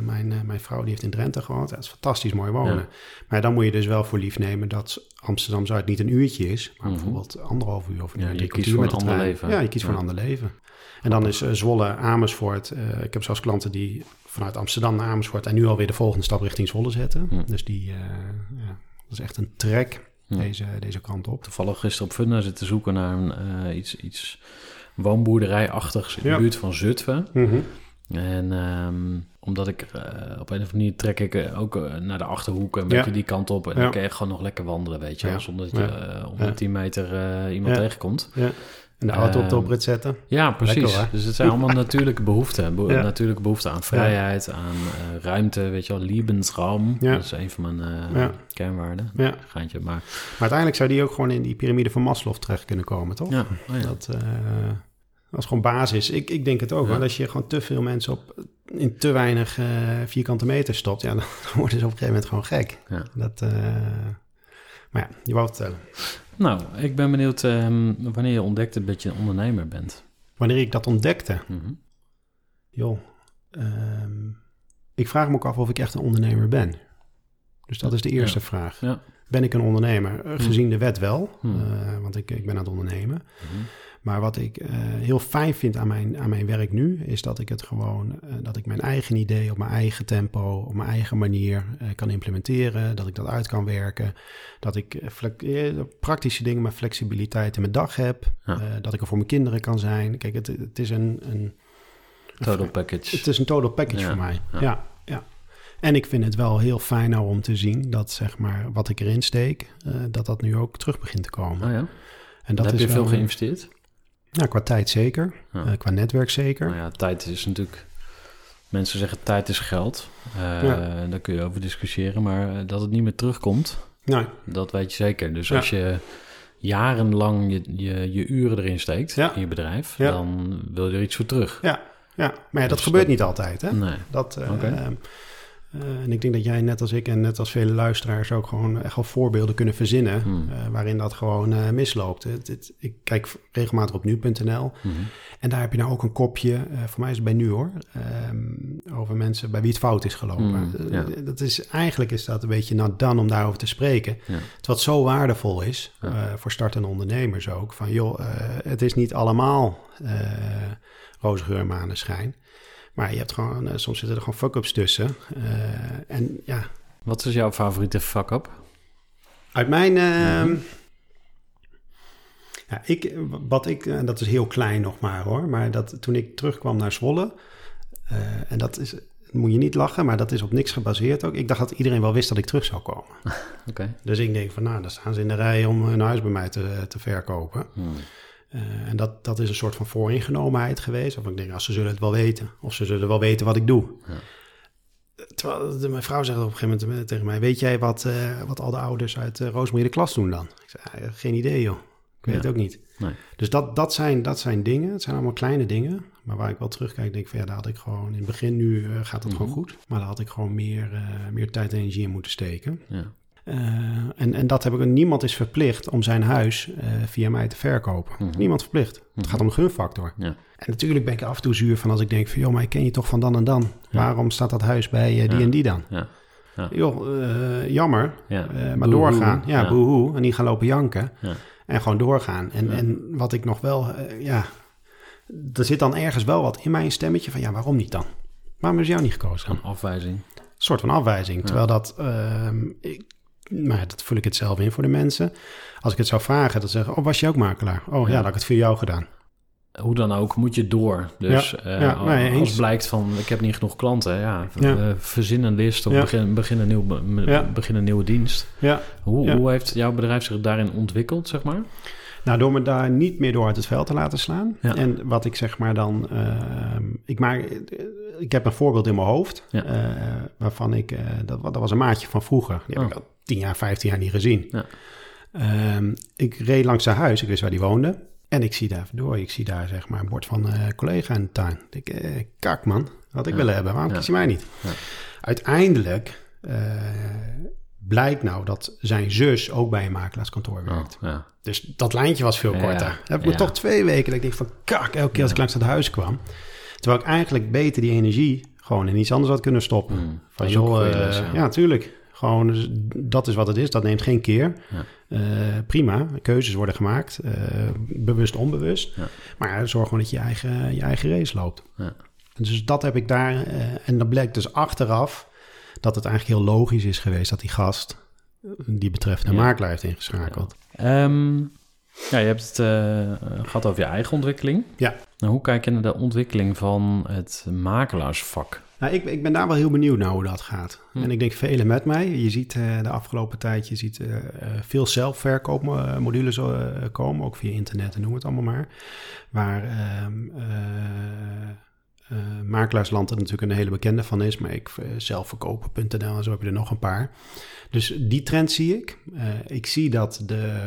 mijn, eh, mijn vrouw die heeft in Drenthe gewoond. Dat is fantastisch mooi wonen. Ja. Maar dan moet je dus wel voor lief nemen dat Amsterdam-Zuid niet een uurtje is. Maar Mhm. bijvoorbeeld anderhalf uur of een Ja, uur, je kiest voor een de ander leven. Ja, je kiest voor een ander leven. En dan is eh, Zwolle, Amersfoort. eh, ik heb zelfs klanten die vanuit Amsterdam naar Amersfoort... en nu alweer de volgende stap richting Zwolle zetten. Dus die, eh, ja, dat is echt een trek deze, deze kant op. Toevallig gisteren op Funda zitten zoeken naar een, iets, iets woonboerderijachtigs in de buurt van Zutphen. Mhm. En ehm, omdat ik op een of andere manier trek ik ook naar de achterhoek een Ja. beetje die kant op. En Ja. dan kan je gewoon nog lekker wandelen, weet je. Ja. Zonder dat je om de Ja. 10 meter iemand Ja. tegenkomt. En de auto op de Ehm, oprit zetten. Ja, precies. Lekker, dus het zijn allemaal natuurlijke behoeften. Be- Ja. Natuurlijke behoeften aan vrijheid, aan eh, ruimte, weet je wel. Lebensraum. Ja. Dat is een van mijn eh, Ja. kernwaarden. Ja. Gaantje, maar Maar uiteindelijk zou die ook gewoon in die piramide van Maslow terecht kunnen komen, toch? ja, oh. Dat, eh, dat is gewoon basis. Ik, ik denk het ook. Want als je gewoon te veel mensen op in te weinig eh, vierkante meter stopt, ja, dan worden ze op een gegeven moment gewoon gek. Ja. Dat, eh, maar ja, je wou het vertellen. Nou, ik ben benieuwd ehm, wanneer je ontdekte dat je een ondernemer bent. Wanneer ik dat ontdekte, Mhm. joh, ehm, ik vraag me ook af of ik echt een ondernemer ben. Dus dat is de eerste Ja. vraag. Ja. Ben ik een ondernemer? Eh, Gezien de wet wel, Hmm. eh, want ik, ik ben aan het ondernemen. Mhm. Maar wat ik eh, heel fijn vind aan mijn, aan mijn werk nu, is dat ik het gewoon, eh, dat ik mijn eigen idee op mijn eigen tempo, op mijn eigen manier eh, kan implementeren. Dat ik dat uit kan werken. Dat ik praktische dingen met flexibiliteit in mijn dag heb. Ja. Dat ik er voor mijn kinderen kan zijn. Kijk, het, het is een, een, Total package. het is een total package Ja, voor mij. ja. Ja. En ik vind het wel heel fijn nou om te zien dat zeg maar wat ik erin steek, dat dat nu ook terug begint te komen. Oh ja? En Dat dat heb is je veel geïnvesteerd? Ja, qua tijd zeker. Ja. Eh, qua netwerk zeker. Nou ja, tijd is natuurlijk... Mensen zeggen tijd is geld. Eh, Ja. Daar kun je over discussiëren. Maar eh, dat het niet meer terugkomt, Nee, dat weet je zeker. Dus als je jarenlang je, je, je uren erin steekt in je bedrijf... Dan wil je er iets voor terug. ja, ja. maar ja, dat Dus gebeurt dat- niet altijd. Hè? Nee. Dat, Oké. Eh, en ik denk dat jij net als ik en net als vele luisteraars ook gewoon echt wel voorbeelden kunnen verzinnen Hmm. eh, waarin dat gewoon eh, misloopt. Het, het- ik kijk regelmatig op nu.nl Mhm. en daar heb je nou ook een kopje, voor mij is het bij nu hoor, ehm, over mensen bij wie het fout is gelopen. Hmm, ja. dat is, eigenlijk is dat een beetje not done om daarover te spreken. Ja. Het wat zo waardevol is, Ja. voor startende ondernemers ook, van joh, het is niet allemaal roze geur maneschijn. Maar je hebt gewoon, eh, soms zitten er gewoon fuck-ups tussen. Eh, en ja, Wat is jouw favoriete fuck-up? uit mijn... eh, Mhm. ja, ik, wat ik, en dat is heel klein nog maar hoor, maar dat toen ik terugkwam naar Zwolle, eh, en dat is, moet je niet lachen, maar dat is op niks gebaseerd ook. Ik dacht dat iedereen wel wist dat ik terug zou komen. Oké. Dus ik denk van, nou, dan staan ze in de rij om hun huis bij mij te, te verkopen. Hmm. Eh, en dat, dat is een soort van vooringenomenheid geweest. Of ik denk, als ze zullen het wel weten. Of ze zullen wel weten wat ik doe. Ja. Terwijl de- mijn vrouw zegt op een gegeven moment tegen mij... weet jij wat, eh, wat al de ouders uit uh, Roosmarie de klas doen dan? Ik zei, "Ah, geen idee joh. Ik weet Ja. het ook niet. Nee. Dus dat, dat, zijn, dat zijn dingen. Het zijn allemaal kleine dingen. Maar waar ik wel terugkijk, denk ik van ja, daar had ik gewoon... In het begin nu eh, gaat het Mhm. gewoon goed. Maar daar had ik gewoon meer, eh, meer tijd en energie in moeten steken. Ja. Eh, en, en dat heb ik... Niemand is verplicht om zijn huis eh, via mij te verkopen. Mhm. Niemand verplicht. Het Mhm. gaat om gunfactor. Ja. En natuurlijk ben ik af en toe zuur van als ik denk van... joh, maar ik ken je toch van dan en dan. Waarom staat dat huis bij eh, die Ja. en die dan? Ja. Ja. Joh, jammer. Ja. Maar doorgaan. Ja, boehoe. En niet gaan lopen janken. Ja. En gewoon doorgaan. En, en wat ik nog wel... ja, er zit dan ergens wel wat in mijn stemmetje van... ja, waarom niet dan? Waarom is jou niet gekozen? Een afwijzing. Een soort van afwijzing. Terwijl dat... ehm, ik, maar dat vul ik het zelf in voor de mensen. Als ik het zou vragen, dan zeggen... oh, was je ook makelaar? Oh ja, Ja. dat had ik het voor jou gedaan. Hoe dan ook, moet je door. Dus Ja, eh, ja, nee, als blijkt van, ik heb niet genoeg klanten, ja, eh, verzin een list of begin, begin, een nieuw, begin een nieuwe dienst. Ja. Hoe, hoe heeft jouw bedrijf zich daarin ontwikkeld, zeg maar? Nou, door me daar niet meer door uit het veld te laten slaan. Ja. En wat ik zeg maar dan... ehm, ik, maak, ik heb een voorbeeld in mijn hoofd... Ja. eh, waarvan ik... dat, dat was een maatje van vroeger. Die heb Oh. ik al 10 jaar, 15 jaar niet gezien. Ja. Ehm, ik reed langs zijn huis. Ik wist waar die woonde. En ik zie daar door. Ik zie daar zeg maar een bord van een collega in de tuin. Ik denk, eh, kak man. Had ik Ja. willen hebben. Waarom Ja. kies je mij niet? Ja. Uiteindelijk... eh, blijkt nou dat zijn zus ook bij een makelaarskantoor werkt. Oh, ja. Dus dat lijntje was veel korter. Heb ik me toch twee weken dat ik denk van kak, elke keer als ik langs het huis kwam. Terwijl ik eigenlijk beter die energie gewoon in iets anders had kunnen stoppen. Hmm, Van joh, eh, ja. natuurlijk. Gewoon, dus dat is wat het is. Dat neemt geen keer. Ja. Eh, prima, keuzes worden gemaakt. eh, bewust, onbewust. Ja. Maar zorg gewoon dat je je eigen, je eigen race loopt. Ja. Dus dat heb ik daar. eh, en dan blijkt dus achteraf dat het eigenlijk heel logisch is geweest dat die gast die betreffende Ja. makelaar heeft ingeschakeld. Ehm, ja, je hebt het eh, gehad over je eigen ontwikkeling. Ja. Nou, hoe kijk je naar de ontwikkeling van het makelaarsvak? Nou, ik, ik ben daar wel heel benieuwd naar hoe dat gaat. Hm. En ik denk velen met mij. Je ziet eh, de afgelopen tijd je ziet, eh, eh, veel zelfverkoopmodules komen, ook via internet en noem het allemaal maar. Waar ehm eh, eh, Makelaarsland er natuurlijk een hele bekende van is, maar ik zelfverkopen.nl en zo heb je er nog een paar. Dus die trend zie ik. Ik zie dat de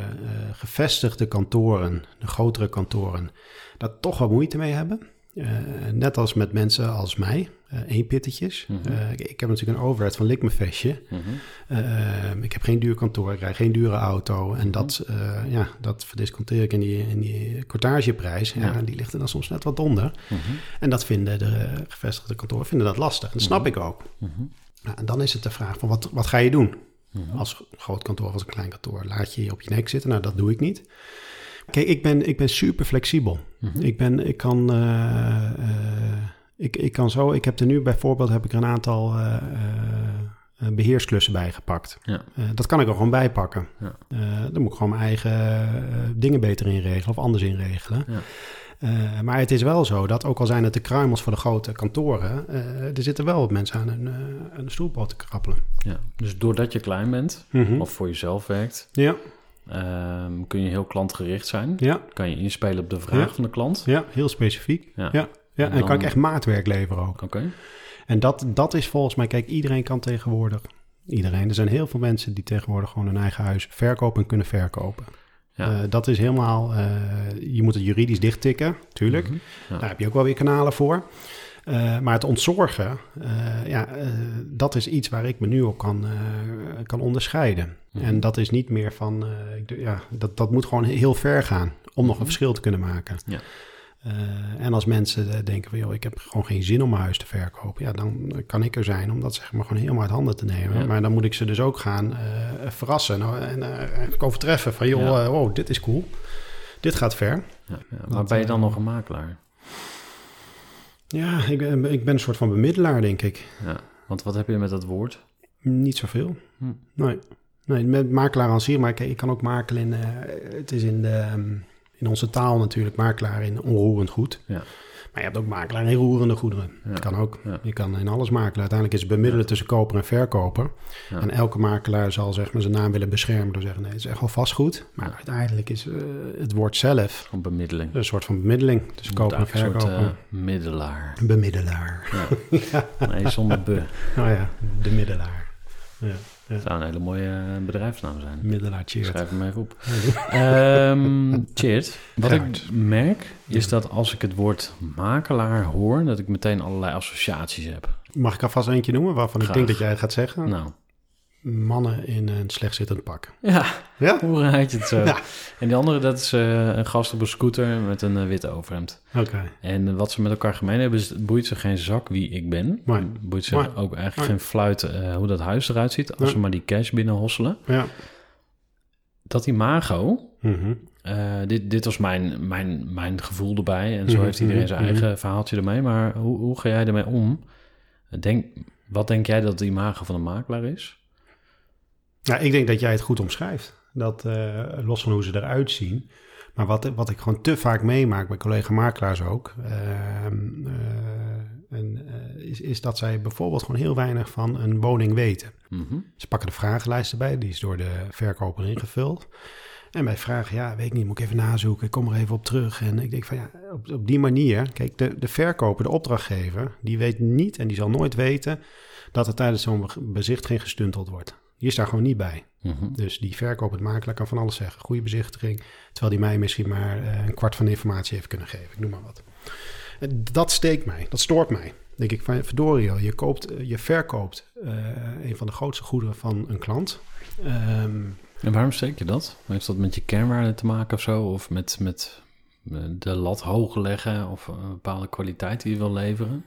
gevestigde kantoren, de grotere kantoren, daar toch wat moeite mee hebben. Eh, net als met mensen als mij, eh eenpittetjes. Mhm. Eh, ik, ik heb natuurlijk een overheid van Likmefestje. Mhm. Eh, ik heb geen duur kantoor, ik krijg geen dure auto. Mhm. En dat, eh, ja, dat verdisconteer ik in die, in die cortageprijs. Ja, Ja. Die ligt er dan soms net wat onder. Mhm. En dat vinden de gevestigde kantoren vinden dat lastig. Dat snap Mhm. ik ook. Mhm. Nou, en dan is het de vraag van wat, wat ga je doen? Mhm. Als groot kantoor, als een klein kantoor. Laat je je op je nek zitten? Nou, dat doe ik niet. Kijk, ik ben, ik ben super flexibel. Mhm. Ik ben, ik kan, eh, eh, ik, ik kan zo, ik heb er nu bijvoorbeeld, heb ik er een aantal eh, eh, beheersklussen bijgepakt. Ja. Dat kan ik er gewoon bijpakken. Ja. Dan moet ik gewoon mijn eigen dingen beter inregelen of anders inregelen. Ja. Maar het is wel zo dat ook al zijn het de kruimels voor de grote kantoren, er zitten wel wat mensen aan een, uh, een stoelpoot te krabbelen. Ja. Dus doordat je klein bent Mhm. of voor jezelf werkt, Ja, ehm, kun je heel klantgericht zijn. ja, Kan je inspelen op de vraag Ja. van de klant. ja, heel specifiek. Ja. Ja. Ja, en dan kan ik echt maatwerk leveren ook. Oké. En dat, dat is volgens mij, kijk, iedereen kan tegenwoordig, iedereen, er zijn heel veel mensen die tegenwoordig gewoon hun eigen huis verkopen en kunnen verkopen. Ja. Eh, dat is helemaal, eh, je moet het juridisch dichttikken, tuurlijk. Mhm. Ja. Daar heb je ook wel weer kanalen voor. Eh, maar het ontzorgen, eh, ja, eh, dat is iets waar ik me nu op kan, kan onderscheiden. Mhm. En dat is niet meer van, ik ja, dat, dat moet gewoon heel ver gaan om nog een Mhm. verschil te kunnen maken. Ja. En als mensen denken van, joh, ik heb gewoon geen zin om mijn huis te verkopen, ja, dan kan ik er zijn om dat zeg maar gewoon helemaal uit handen te nemen. Ja. Maar dan moet ik ze dus ook gaan verrassen nou, en overtreffen van, joh, Ja. wow, dit is cool. Dit gaat ver. Ja. Maar ben je dan nog een makelaar? Ja, ik ben, ik ben een soort van bemiddelaar, denk ik. Ja. Want wat heb je met dat woord? Niet zoveel. Hm. Nee. nee, met makelaar maar ik, ik kan ook makelen in... eh, het is in de... ehm, in onze taal natuurlijk makelaar in onroerend goed. Ja. Maar je hebt ook makelaar in roerende goederen. Ja. Dat kan ook. Ja. Je kan in alles makelen. Uiteindelijk is het bemiddelen tussen koper en verkoper. En elke makelaar zal zeg maar, zijn naam willen beschermen door te zeggen... nee, het is echt wel vastgoed. Maar uiteindelijk is eh, het woord zelf Van bemiddeling. een soort van bemiddeling tussen koper en Een soort verkoper. eh, middelaar. Een bemiddelaar. Ja. Nee, zonder be. Nou ja, de middelaar. Ja, Dat zou een hele mooie eh, bedrijfsnaam zijn. middelaar, cheers. Schrijf hem even op. Ehm Cheert, wat ik merk is dat als ik het woord makelaar hoor, dat ik meteen allerlei associaties heb. Mag ik alvast eentje noemen waarvan ik denk dat jij het gaat zeggen? Nou, Mannen in een slecht zittend pak. ja, Ja? hoe je het zo? Ja. En die andere, dat is eh, een gast op een scooter met een eh, witte overhemd. Oké. En wat ze met elkaar gemeen hebben, is het boeit ze geen zak wie ik ben. Het boeit ze ook eigenlijk geen fluit eh, hoe dat huis eruit ziet, als ze maar die cash binnen hosselen. Ja. Dat imago, Mhm. Eh, dit, dit was mijn, mijn, mijn gevoel erbij. En zo Mhm, heeft iedereen zijn mhm, eigen verhaaltje ermee. Maar hoe, hoe ga jij ermee om? Denk, wat denk jij dat de imago van een makelaar is? Ja, ik denk dat jij het goed omschrijft. Dat, eh, los van hoe ze eruit zien. Maar wat, wat ik gewoon te vaak meemaak bij collega-makelaars ook... ehm, eh, en, eh, is, is dat zij bijvoorbeeld gewoon heel weinig van een woning weten. Mhm. Ze pakken de vragenlijst erbij, die is door de verkoper ingevuld. En bij vragen, ja, weet ik niet, moet ik even nazoeken, ik kom er even op terug. En ik denk van ja, op, op die manier, kijk, de, de verkoper, de opdrachtgever, die weet niet en die zal nooit weten dat er tijdens zo'n be- bezichtiging gestunteld wordt. Die is daar gewoon niet bij. Mhm. Dus die verkoper, het makelaar, kan van alles zeggen. Goede bezichtiging, terwijl die mij misschien maar eh, een kwart van de informatie heeft kunnen geven. Ik noem maar wat. En dat steekt mij, dat stoort mij. Dan denk ik van, verdorie je, koopt, eh, je verkoopt eh, een van de grootste goederen van een klant. Ehm, En waarom steek je dat? Heeft dat met je kernwaarden te maken of zo? Of met, met de lat hoog leggen? Of een bepaalde kwaliteit die je wil leveren?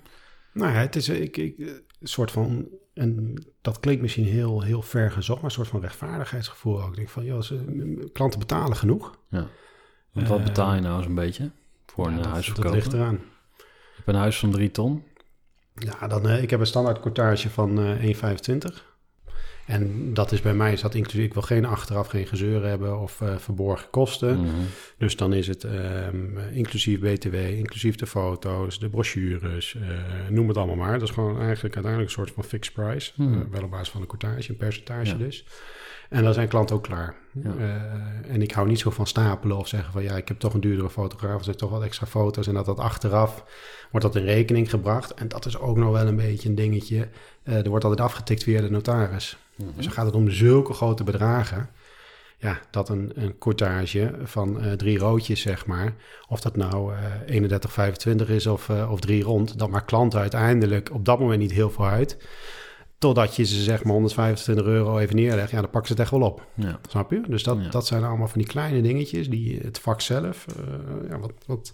nou ja, het is ik, ik, een soort van, en dat klinkt misschien heel, heel ver gezocht, maar een soort van rechtvaardigheidsgevoel ook. Ik denk van, joh, ze, klanten betalen genoeg. Ja. Want wat Eh, betaal je nou eens een beetje voor een dat, huis dat verkopen? ligt eraan. Je hebt een huis van drie ton. Ja, dan, eh, ik heb een standaard cortage van eh 1,25. En dat is bij mij, is dat inclusief, ik wil geen achteraf geen gezeur hebben of eh, verborgen kosten. Mhm. Dus dan is het ehm, inclusief BTW, inclusief de foto's, de brochures, eh, noem het allemaal maar. Dat is gewoon eigenlijk uiteindelijk een soort van fixed price. Hmm. Eh, wel op basis van een cortage, een percentage Ja. dus. En dan zijn klanten ook klaar. Ja. En ik hou niet zo van stapelen of zeggen van ja, ik heb toch een duurdere fotograaf, dus ik heb toch wat extra foto's. En dat dat achteraf wordt dat in rekening gebracht. En dat is ook nog wel een beetje een dingetje. Er wordt altijd afgetikt via de notaris. Dus dan gaat het om zulke grote bedragen. Ja, dat een, een cortage van eh, drie roodjes, zeg maar. Of dat nou eh 31,25 is of, eh, of drie rond. Dat maakt klanten uiteindelijk op dat moment niet heel veel uit. Totdat je ze zeg maar 125 euro even neerlegt. Ja, dan pakken ze het echt wel op. Ja. Snap je? Dus dat, Ja. dat zijn allemaal van die kleine dingetjes die het vak zelf ja, wat, wat,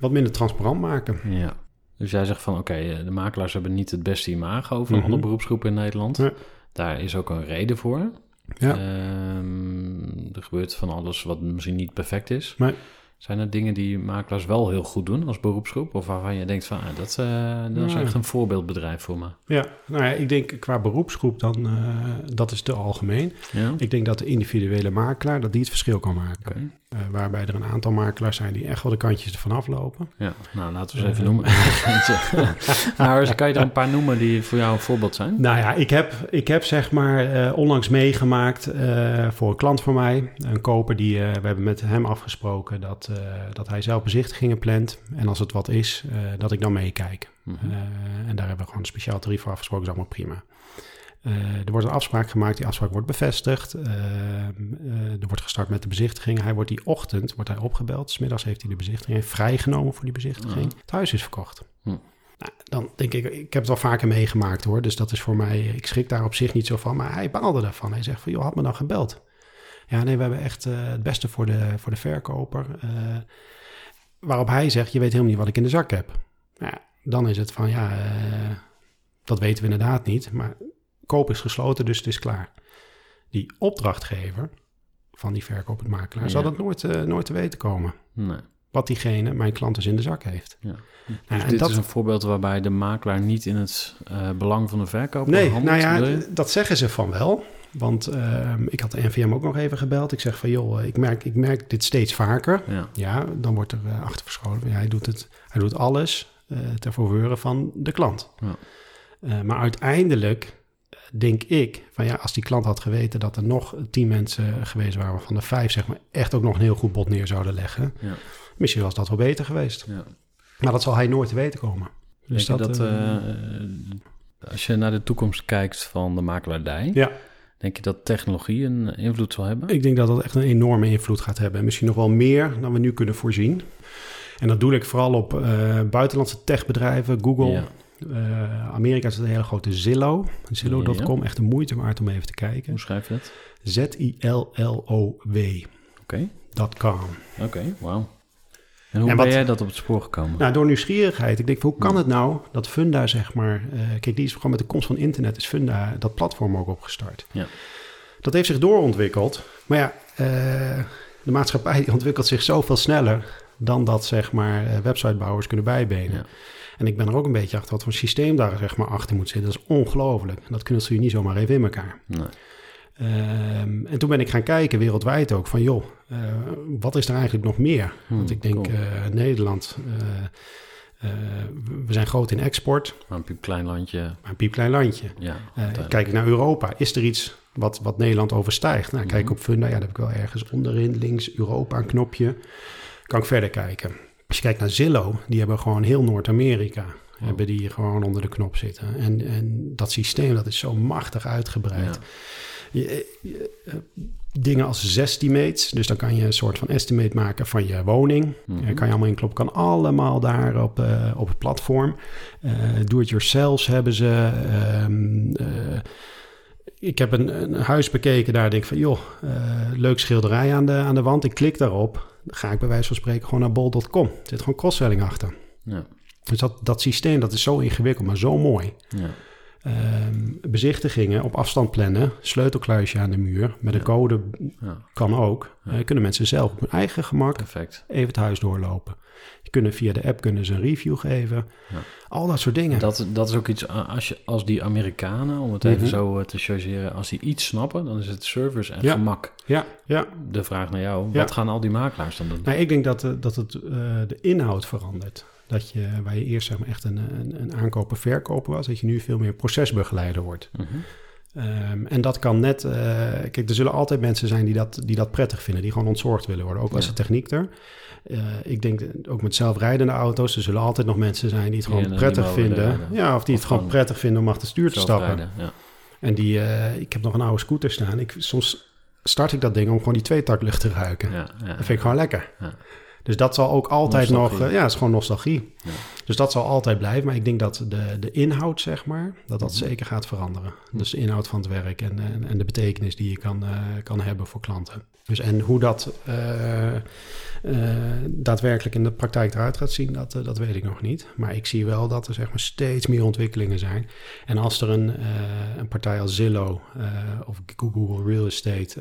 wat minder transparant maken. Ja. Dus jij zegt van oké, eh, de makelaars hebben niet het beste imago van Mhm. alle beroepsgroepen in Nederland. Daar is ook een reden voor. Ja. Ehm, er gebeurt van alles wat misschien niet perfect is. Nee. Zijn er dingen die makelaars wel heel goed doen als beroepsgroep? Of waarvan je denkt van, ah, dat, eh, dat is echt een voorbeeldbedrijf voor me. Ja, nou ja, ik denk qua beroepsgroep dan, eh, dat is te algemeen. Ja? Ik denk dat de individuele makelaar, dat die het verschil kan maken. Eh, waarbij er een aantal makelaars zijn die echt wel de kantjes ervan aflopen. Ja, nou laten we ze even noemen. nou, kan je er een paar noemen die voor jou een voorbeeld zijn? Nou ja, ik heb, ik heb zeg maar onlangs meegemaakt voor een klant van mij. Een koper die, we hebben met hem afgesproken dat, eh, dat hij zelf bezichtigingen plant. En als het wat is, eh, dat ik dan meekijk. Mhm. Eh, en daar hebben we gewoon een speciaal tarief voor afgesproken, dat is allemaal prima. Er wordt een afspraak gemaakt, die afspraak wordt bevestigd. Er wordt gestart met de bezichtiging. Hij wordt die ochtend wordt hij opgebeld. Smiddags heeft hij de bezichtiging heeft vrijgenomen voor die bezichtiging. Ja. Het huis is verkocht. Hm. Nou, dan denk ik, ik heb het wel vaker meegemaakt hoor. Dus dat is voor mij, ik schrik daar op zich niet zo van. Maar hij baalde daarvan. Hij zegt van, joh, had me dan gebeld. Ja, nee, we hebben echt eh, het beste voor de, voor de verkoper. Eh, waarop hij zegt, je weet helemaal niet wat ik in de zak heb. Nou, ja, dan is het van, ja, eh, dat weten we inderdaad niet. Maar koop is gesloten, dus het is klaar. Die opdrachtgever van die verkoopmakelaar Ja. zal dat nooit, nooit te weten komen. Nee. wat diegene, mijn klant, dus in de zak heeft. Ja. Nou, Dus en dit dat- is een voorbeeld waarbij de makelaar niet in het belang van de verkoper Nee, handelt. nou ja, dat zeggen ze van wel. Want ehm, ik had de NVM ook nog even gebeld. Ik zeg van, joh, ik merk, ik merk dit steeds vaker. Ja. Ja, dan wordt er eh, achter verscholen. Ja, hij, doet het, hij doet alles eh ter faveur van de klant. Ja. Eh, maar uiteindelijk eh, denk ik van ja, als die klant had geweten dat er nog tien mensen geweest waren, waarvan de vijf zeg maar echt ook nog een heel goed bod neer zouden leggen, Ja. misschien was dat wel beter geweest. Ja. Maar dat zal hij nooit te weten komen. Dus Denk dat, eh, eh, als je naar de toekomst kijkt van de makelaardij, ja, denk je dat technologie een invloed zal hebben? ik denk dat dat echt een enorme invloed gaat hebben. En misschien nog wel meer dan we nu kunnen voorzien. En dat doe ik vooral op eh, buitenlandse techbedrijven, Google. Ja. Eh, Amerika is een hele grote Zillow. Zillow.com, echt de moeite waard om even te kijken. Hoe schrijf je dat? Z-I-L-L-O-W. Oké, dot com. oké, wauw. En hoe En ben jij dat op het spoor gekomen? Nou, door nieuwsgierigheid. Ik denk, hoe kan het nou dat Funda, zeg maar... eh, kijk, die is gewoon met de komst van internet... is Funda dat platform ook opgestart. Ja. Dat heeft zich doorontwikkeld. Maar ja, eh, de maatschappij die ontwikkelt zich zoveel sneller... dan dat, zeg maar, eh, websitebouwers kunnen bijbenen. Ja. En ik ben er ook een beetje achter wat voor systeem daar, zeg maar, achter moet zitten. Dat is ongelooflijk. Dat knutselt je niet zomaar even in elkaar. Nee. Ehm, en toen ben ik gaan kijken, wereldwijd ook, van joh, eh, wat is er eigenlijk nog meer? Hmm, Want ik denk, cool. eh, Nederland, eh, we zijn groot in export, Maar een piepklein landje, maar een piepklein landje. ja. Kijk ik naar Europa, is er iets wat, wat Nederland overstijgt? Nou, kijk Mhm. op Funda, ja, daar heb ik wel ergens onderin, links Europa, een knopje. Kan ik verder kijken. Als je kijkt naar Zillow, die hebben gewoon heel Noord-Amerika, Oh. hebben die gewoon onder de knop zitten. En, en dat systeem, dat is zo machtig uitgebreid. Ja. Je- je- eh, dingen als zestimates. Dus dan kan je een soort van estimate maken van je woning. Eh, kan je allemaal inkloppen. Kan allemaal daar op, eh, op het platform. Eh Do-it-yourselfs hebben ze. Ehm, eh, ik heb een, een huis bekeken daar. Denk ik van, joh, eh, leuk schilderij aan de, aan de wand. Ik klik daarop. Dan ga ik bij wijze van spreken gewoon naar bol.com. Er zit gewoon cross-selling achter. Ja. Dus dat, dat systeem, dat is zo ingewikkeld, maar zo mooi. Ja. Ehm, bezichtigingen op afstand plannen, sleutelkluisje aan de muur, met een Ja. code ja, kan ook. Ja. Eh, kunnen mensen zelf op hun eigen gemak perfect. even het huis doorlopen. Die kunnen via de app kunnen ze een review geven. Ja. Al dat soort dingen. Dat, dat is ook iets, a- als, je, als die Amerikanen, om het Mhm. even zo eh, te chargeren, als die iets snappen, dan is het service en gemak. Ja, ja. De vraag naar jou, wat gaan al die makelaars dan doen? Nou, ik denk dat, eh, dat het, eh, de inhoud verandert. Dat je, waar je eerst zeg maar, echt een, een, een aankoper-verkoper was, dat je nu veel meer procesbegeleider wordt. Mhm. Ehm, en dat kan net... eh, kijk, er zullen altijd mensen zijn die dat, die dat prettig vinden. Die gewoon ontzorgd willen worden. Ook als de techniek er. Eh, ik denk ook met zelfrijdende auto's. Er zullen altijd nog mensen zijn die het gewoon prettig vinden. rijden. Ja, of die Of het gewoon prettig vinden om achter het stuur te stappen. Ja. En die... eh, ik heb nog een oude scooter staan. Ik, soms start ik dat ding om gewoon die tweetaklucht te ruiken. Dat vind ik gewoon lekker. Dus dat zal ook altijd Nostalgie. nog... eh, ja, het is gewoon nostalgie. Ja. Dus dat zal altijd blijven. Maar ik denk dat de, de inhoud, zeg maar, dat dat Mhm. zeker gaat veranderen. Dus de inhoud van het werk en, en, en de betekenis die je kan, eh, kan hebben voor klanten. Dus en hoe dat eh, daadwerkelijk in de praktijk eruit gaat zien, dat, dat weet ik nog niet. Maar ik zie wel dat er zeg maar, steeds meer ontwikkelingen zijn. En als er een, een partij als Zillow of Google Real Estate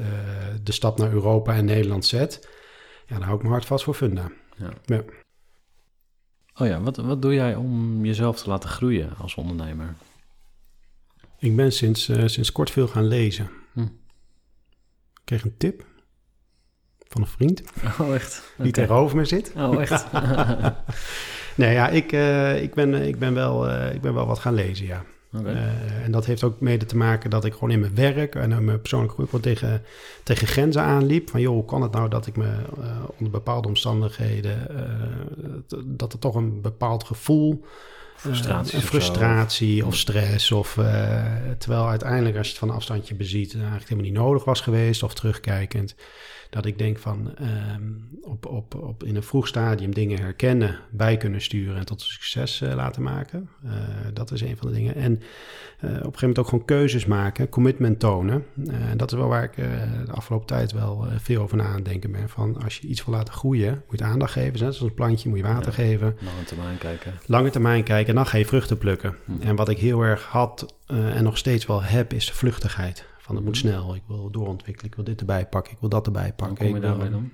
de stap naar Europa en Nederland zet, ja, dan hou ik mijn hart vast voor Funda. Ja. Ja. Oh ja, wat, wat doe jij om jezelf te laten groeien als ondernemer? Ik ben sinds, eh, sinds kort veel gaan lezen. Hm. Ik kreeg een tip van een vriend Oh, echt? die tegenover me zit. Oh, echt? Nee, ja, ik, eh, ik, ben, ik, ben wel, eh, ik ben wel wat gaan lezen, ja. Eh, en dat heeft ook mede te maken dat ik gewoon in mijn werk en in mijn persoonlijke groei gewoon tegen, tegen grenzen aanliep. Van joh, hoe kan het nou dat ik me eh, onder bepaalde omstandigheden, eh, dat er toch een bepaald gevoel, of zo. frustratie of Ja. stress. Of, terwijl uiteindelijk als je het van een afstandje beziet, eigenlijk helemaal niet nodig was geweest of terugkijkend. Dat ik denk van ehm, op, op, op in een vroeg stadium dingen herkennen, bij kunnen sturen en tot succes eh, laten maken. Eh, dat is een van de dingen. En eh, op een gegeven moment ook gewoon keuzes maken, commitment tonen. En dat is wel waar ik de afgelopen tijd wel veel over na aan het denken ben. Van als je iets wil laten groeien, moet je aandacht geven. Net zoals een plantje, moet je water Ja. geven. Lange termijn kijken. Lange termijn kijken en dan ga je vruchten plukken. Hm. En wat ik heel erg had en nog steeds wel heb, is de vluchtigheid. Van het moet Mhm. snel, ik wil doorontwikkelen, ik wil dit erbij pakken, ik wil dat erbij Hoe pakken. kom je daarbij dan?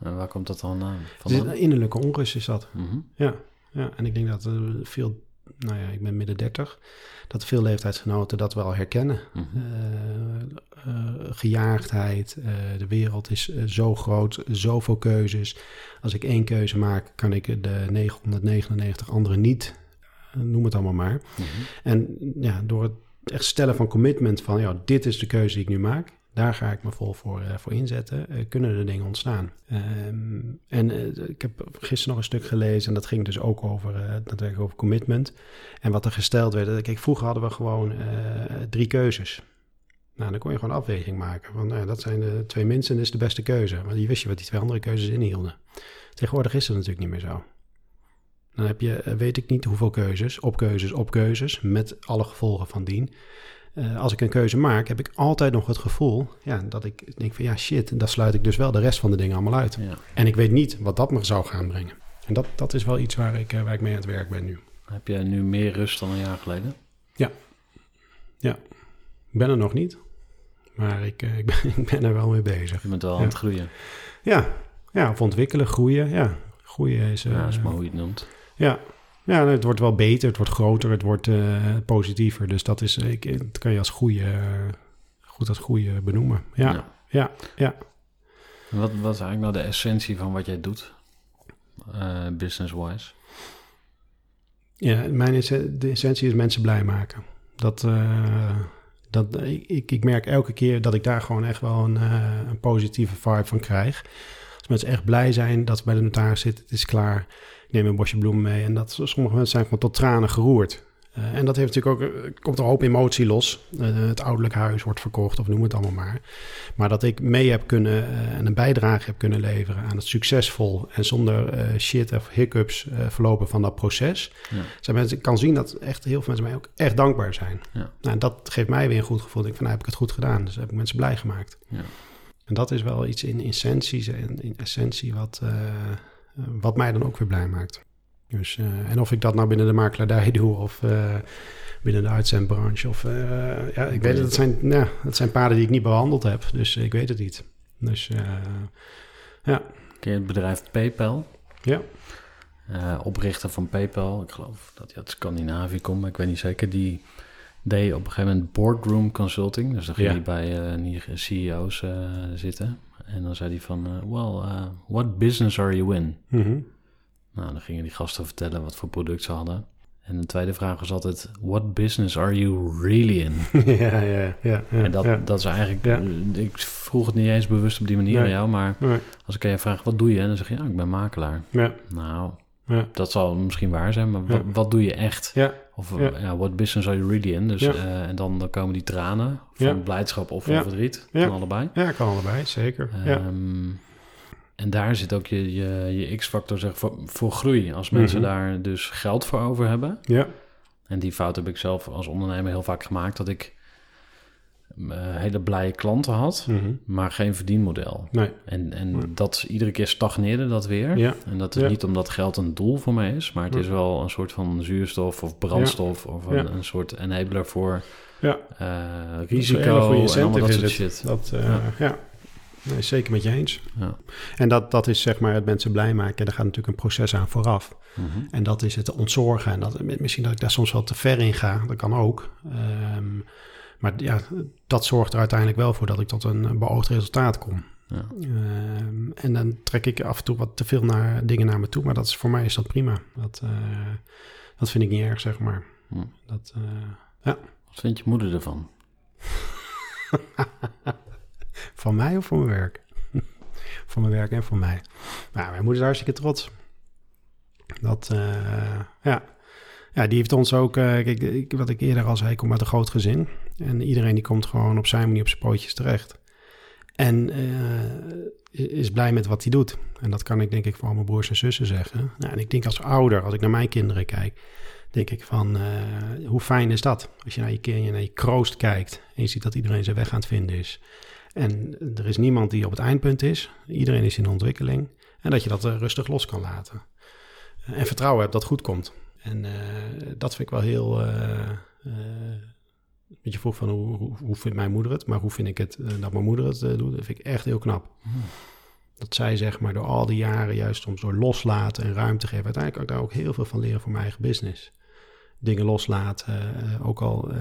En waar komt dat dan aan? Dus een innerlijke onrust is dat. Mhm. Ja, ja. en ik denk dat uh, veel, nou ja, ik ben midden 30, dat veel leeftijdsgenoten dat wel herkennen. Mhm. Uh, gejaagdheid, de wereld is zo groot, zoveel keuzes. Als ik één keuze maak, kan ik de 999 andere niet, noem het allemaal maar. Mhm. En ja, door het echt stellen van commitment van, ja, dit is de keuze die ik nu maak, daar ga ik me vol voor, uh, voor inzetten. Uh, kunnen er dingen ontstaan. Um, en uh, ik heb gisteren nog een stuk gelezen en dat ging dus ook over, dat over commitment. En wat er gesteld werd. Kijk, vroeger hadden we gewoon drie keuzes. Nou, dan kon je gewoon afweging maken. Van, nou, dat zijn de twee minsten en is de beste keuze. Maar je wist je wat die twee andere keuzes inhielden. Tegenwoordig is dat natuurlijk niet meer zo. Dan heb je, weet ik niet hoeveel keuzes, op keuzes, op keuzes, met alle gevolgen van dien. Uh, als ik een keuze maak, heb ik altijd nog het gevoel ja, dat ik denk van ja shit, dan sluit ik dus wel de rest van de dingen allemaal uit. Ja. En ik weet niet wat dat me zou gaan brengen. En dat, dat is wel iets waar ik, uh, waar ik mee aan het werk ben nu. Heb jij nu meer rust dan een jaar geleden? Ja. Ja. Ik ben er nog niet, maar ik, ik, ben, ik ben er wel mee bezig. Je bent wel ja. aan het groeien. Ja. ja, of ontwikkelen, groeien. Ja, groeien is... ja, dat is maar hoe je het noemt. Ja, ja, het wordt wel beter, het wordt groter, het wordt uh, positiever. Dus dat, is, ik, dat kan je als goede, goed als goede benoemen. Ja, ja, ja. ja. Wat, wat is eigenlijk nou de essentie van wat jij doet, uh, business-wise? Ja, mijn de essentie is mensen blij maken. Dat, dat, ik, ik merk elke keer dat ik daar gewoon echt wel een, een positieve vibe van krijg. Als mensen echt blij zijn dat ze bij de notaris zitten, het is klaar neem een bosje bloemen mee. En dat, sommige mensen zijn gewoon tot tranen geroerd. Uh, en dat heeft natuurlijk ook, uh, komt er een hoop emotie los. Uh, het ouderlijk huis wordt verkocht, of noem het allemaal maar. Maar dat ik mee heb kunnen en een bijdrage heb kunnen leveren aan het succesvol en zonder shit of hiccups verlopen van dat proces. Ja. Zijn mensen, ik kan zien dat echt heel veel mensen mij ook echt dankbaar zijn. Ja. Nou, en dat geeft mij weer een goed gevoel. Ik van, nou heb ik het goed gedaan. Dus heb ik mensen blij gemaakt. Ja. En dat is wel iets in essentie, in, in essentie wat, wat mij dan ook weer blij maakt. Dus, uh, en of ik dat nou binnen de makelaardij doe of uh, binnen de uitzendbranche. Of, ja, ik weet het, het zijn, ja, het zijn paden die ik niet behandeld heb. Dus ik weet het niet. Dus ja. Ken je het bedrijf PayPal? Ja. oprichter van PayPal, ik geloof dat hij uit Scandinavië komt, maar ik weet niet zeker. Die deed op een gegeven moment boardroom consulting. Dus dan ging Ja. hij bij uh, CEO's uh, zitten. En dan zei hij van, uh, well, uh, what business are you in? Mhm. Nou, dan gingen die gasten vertellen wat voor product ze hadden. En de tweede vraag was altijd, what business are you really in? ja, ja, ja. en dat, ja. dat is eigenlijk, Ja. ik vroeg het niet eens bewust op die manier Nee. aan jou, maar Nee, als ik aan je vraag, wat doe je? En dan zeg je, ja, ik ben makelaar. ja, Nou, ja, dat zal misschien waar zijn, maar wat, wat doe je echt? Of Ja. ja. what business are you really in? Dus, Ja. eh, en dan, dan komen die tranen van Ja. blijdschap of van verdriet, Ja. van allebei. ja, kan allebei, zeker. ja. Ehm, en daar zit ook je, je, je x-factor zeg, voor, voor groei. Als mensen Mhm. daar dus geld voor over hebben. ja, En die fout heb ik zelf als ondernemer heel vaak gemaakt. Dat ik eh, hele blije klanten had, mhm. maar geen verdienmodel. nee, En, en Nee. dat iedere keer stagneerde dat weer. ja, En dat is Ja. niet omdat geld een doel voor mij is, maar het is wel een soort van zuurstof of brandstof of een, een soort enabler voor ja. eh, risico en allemaal dat is soort shit. Dat, eh, Ja. Nee, zeker met je eens. Ja. En dat, dat is zeg maar het mensen blij maken. Daar gaat natuurlijk een proces aan vooraf. Mhm. En dat is het ontzorgen. En dat, misschien dat ik daar soms wel te ver in ga. Dat kan ook. Ehm, maar ja, dat zorgt er uiteindelijk wel voor dat ik tot een beoogd resultaat kom. Ja. Ehm, en dan trek ik af en toe wat te veel naar, dingen naar me toe. Maar dat is, voor mij is dat prima. Dat, eh, dat vind ik niet erg, zeg maar. Hm. Dat, eh, Wat vindt je moeder ervan? van mij of van mijn werk? van mijn werk en van mij. Nou, mijn moeder is hartstikke trots. Dat, eh, ja. Ja, die heeft ons ook, kijk, wat ik eerder al zei, ik kom uit een groot gezin. En iedereen die komt gewoon op zijn manier op zijn pootjes terecht. En eh, is blij met wat hij doet. En dat kan ik denk ik voor mijn broers en zussen zeggen. Nou, en ik denk als ouder, als ik naar mijn kinderen kijk, denk ik van, eh, hoe fijn is dat? Als je naar je kinderen, naar je kroost kijkt en je ziet dat iedereen zijn weg aan het vinden is. En er is niemand die op het eindpunt is. Iedereen is in ontwikkeling. En dat je dat eh, rustig los kan laten. En vertrouwen hebt dat goed komt. En dat vind ik wel heel. Eh eh, want je vroeg van hoe, hoe, hoe vindt mijn moeder het, maar hoe vind ik het eh, dat mijn moeder het eh, doet, dat vind ik echt heel knap. Hmm. dat zij zeg maar door al die jaren juist soms door loslaten en ruimte geven. Uiteindelijk kan ik daar ook heel veel van leren voor mijn eigen business. Dingen loslaten, uh, ook al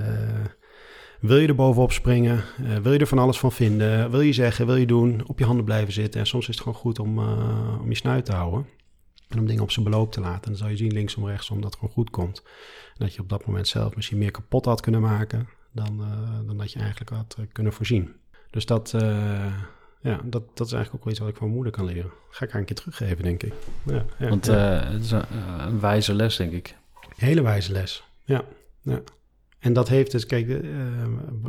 wil je er bovenop springen, wil je er van alles van vinden, wil je zeggen, wil je doen, op je handen blijven zitten. En soms is het gewoon goed om, om je snuit te houden en om dingen op zijn beloop te laten. En dan zal je zien linksom rechtsom dat het gewoon goed komt. En dat je op dat moment zelf misschien meer kapot had kunnen maken dan, dan dat je eigenlijk had kunnen voorzien. Dus dat, ja, dat, dat is eigenlijk ook wel iets wat ik van mijn moeder kan leren. Ga ik haar een keer teruggeven, denk ik. Ja, ja, Want ja. Uh, het is een, een, wijze les, denk ik. Hele wijze les, ja. ja. En dat heeft dus, kijk, uh,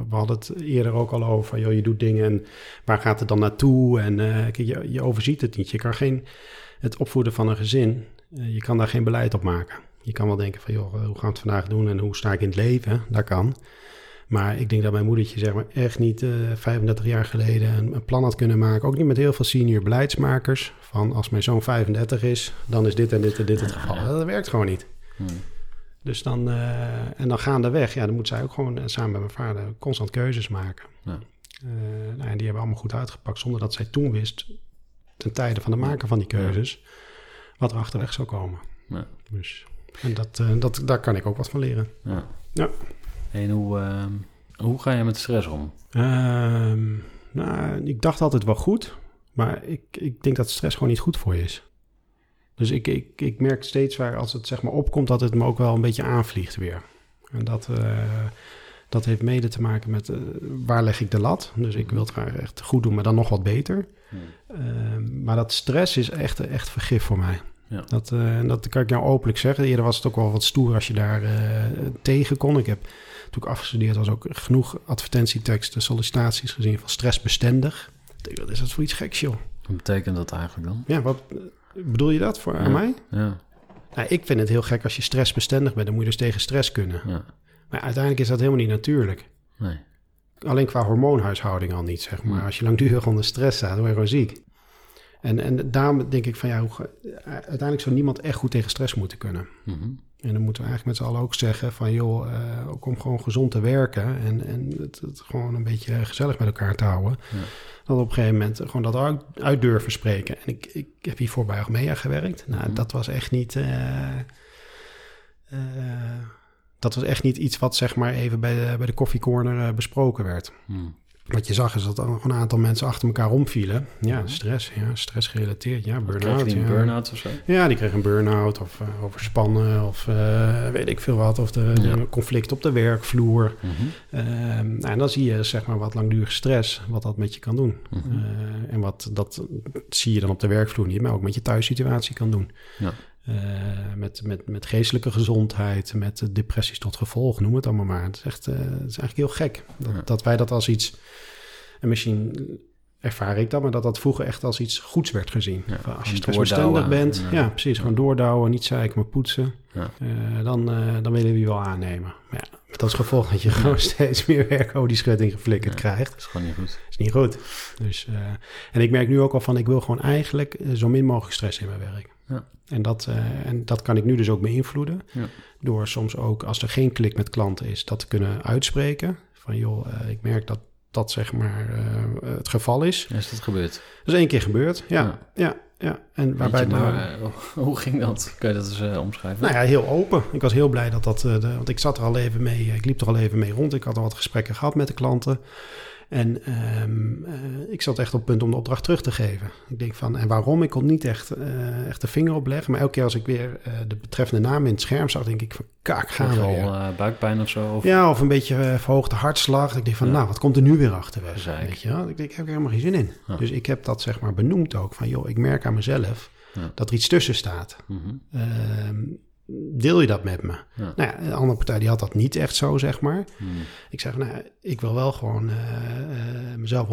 we hadden het eerder ook al over, joh, je doet dingen en waar gaat het dan naartoe? En uh, kijk, je, je overziet het niet. Je kan geen, het opvoeden van een gezin, je kan daar geen beleid op maken. Je kan wel denken van, joh, hoe gaan we het vandaag doen en hoe sta ik in het leven? Dat kan. Maar ik denk dat mijn moedertje zeg maar echt niet uh, 35 jaar geleden een, een, plan had kunnen maken. Ook niet met heel veel senior beleidsmakers. Van als mijn zoon 35 is, dan is dit en dit en dit het geval. Dat werkt gewoon niet. Hmm. Dus dan, uh, en dan gaandeweg, ja, dan moet zij ook gewoon uh, samen met mijn vader constant keuzes maken. Ja. Uh, nou, en die hebben allemaal goed uitgepakt zonder dat zij toen wist, ten tijde van de maken van die keuzes, wat er achterweg zou komen. Ja. Dus, en dat, dat, daar kan ik ook wat van leren. Ja. ja. En hoe, uh, hoe ga je met stress om? Uh, nou, ik dacht altijd wel goed, maar ik, ik denk dat stress gewoon niet goed voor je is. Dus ik, ik, ik merk steeds waar als het zeg maar opkomt, dat het me ook wel een beetje aanvliegt weer. En dat, uh, dat heeft mede te maken met uh, waar leg ik de lat. Dus ik wil het graag echt goed doen, maar dan nog wat beter. Hmm. maar dat stress is echt, echt vergif voor mij. Ja. Dat, uh, dat kan ik nou openlijk zeggen. Eerder was het ook wel wat stoer als je daar uh, tegen kon. Ik heb toen ik afgestudeerd was ook genoeg advertentieteksten, sollicitaties gezien van stressbestendig. Ik denk, wat is dat voor iets geks, joh? Wat betekent dat eigenlijk dan? Ja, wat bedoel je dat voor ja. aan mij? Ja. Nou, ik vind het heel gek als je stressbestendig bent. Dan moet je dus tegen stress kunnen. Ja. Maar uiteindelijk is dat helemaal niet natuurlijk. Nee. Alleen qua hormoonhuishouding al niet, zeg maar. Als je langdurig onder stress staat, dan word je gewoon ziek. En, en daarom denk ik van ja, hoe, uiteindelijk zou niemand echt goed tegen stress moeten kunnen. Mm -hmm. En dan moeten we eigenlijk met z'n allen ook zeggen van joh, uh, kom gewoon gezond te werken en, en het, het, gewoon een beetje gezellig met elkaar te houden. Ja. Dat op een gegeven moment gewoon dat uit, uit durven spreken. En ik, ik heb hiervoor bij Achmea gewerkt. Nou, Mhm. dat was echt niet... Uh, uh, dat was echt niet iets wat zeg maar even bij de, bij de koffiecorner besproken werd. Mm. Wat je zag is dat er een aantal mensen achter elkaar omvielen. Ja, stress, ja, stress gerelateerd. Ja, burn-out. Ja. Burn-out of zo? Ja, die kregen een burn-out of uh, overspannen of uh, weet ik veel wat. Of de, ja. de conflict op de werkvloer. Mm-hmm. Uh, nou, en dan zie je zeg maar wat langdurige stress, wat dat met je kan doen. Mm-hmm. en wat dat zie je dan op de werkvloer niet, maar ook met je thuissituatie kan doen. Ja. Uh, met, met, met geestelijke gezondheid, met depressies tot gevolg, noem het allemaal maar. Het is, echt, uh, het is eigenlijk heel gek dat, ja. dat wij dat als iets... En misschien ervaar ik dat, maar dat dat vroeger echt als iets goeds werd gezien. Ja, als je stressbestendig bent, ja, ja precies, gewoon doordouwen, niet zeiken, maar poetsen. Ja. Uh, dan, dan willen we je wel aannemen. Maar ja, met als gevolg dat je gewoon steeds meer werk over die schutting geflikkerd krijgt. Dat is gewoon niet goed. is niet goed. Dus, en ik merk nu ook al van, ik wil gewoon eigenlijk zo min mogelijk stress in mijn werk. Ja. En, dat, uh, en dat kan ik nu dus ook beïnvloeden. Ja. Door soms ook, als er geen klik met klanten is, dat te kunnen uitspreken. Van joh, uh, ik merk dat dat zeg maar uh, het geval is. Is dat gebeurd? Dat is één keer gebeurd, ja. ja. ja, ja. En waarbij je, maar, hoe ging dat? Kun je dat eens omschrijven? Nou ja, heel open. Ik was heel blij dat dat... De, want ik zat er al even mee, ik liep er al even mee rond. Ik had al wat gesprekken gehad met de klanten. En um, uh, ik zat echt op het punt om de opdracht terug te geven. Ik denk van, en waarom? Ik kon niet echt, uh, echt de vinger opleggen. Maar elke keer als ik weer uh, de betreffende naam in het scherm zag, denk ik van, kak, gaan we al buikpijn of zo? Of? Ja, of een beetje verhoogde hartslag. Ik denk van, ja. nou, wat komt er nu weer achter? Zeik. Weet je wel? Ik denk, ik heb er helemaal geen zin in. Ja. Dus ik heb dat zeg maar benoemd ook. Van, joh, ik merk aan mezelf ja. dat er iets tussen staat. Mm -hmm. Deel je dat met me? Ja. Nou ja, de andere partij die had dat niet echt zo, zeg maar. Hmm. Ik zeg, nou, ik wil wel gewoon uh, uh, mezelf 100%,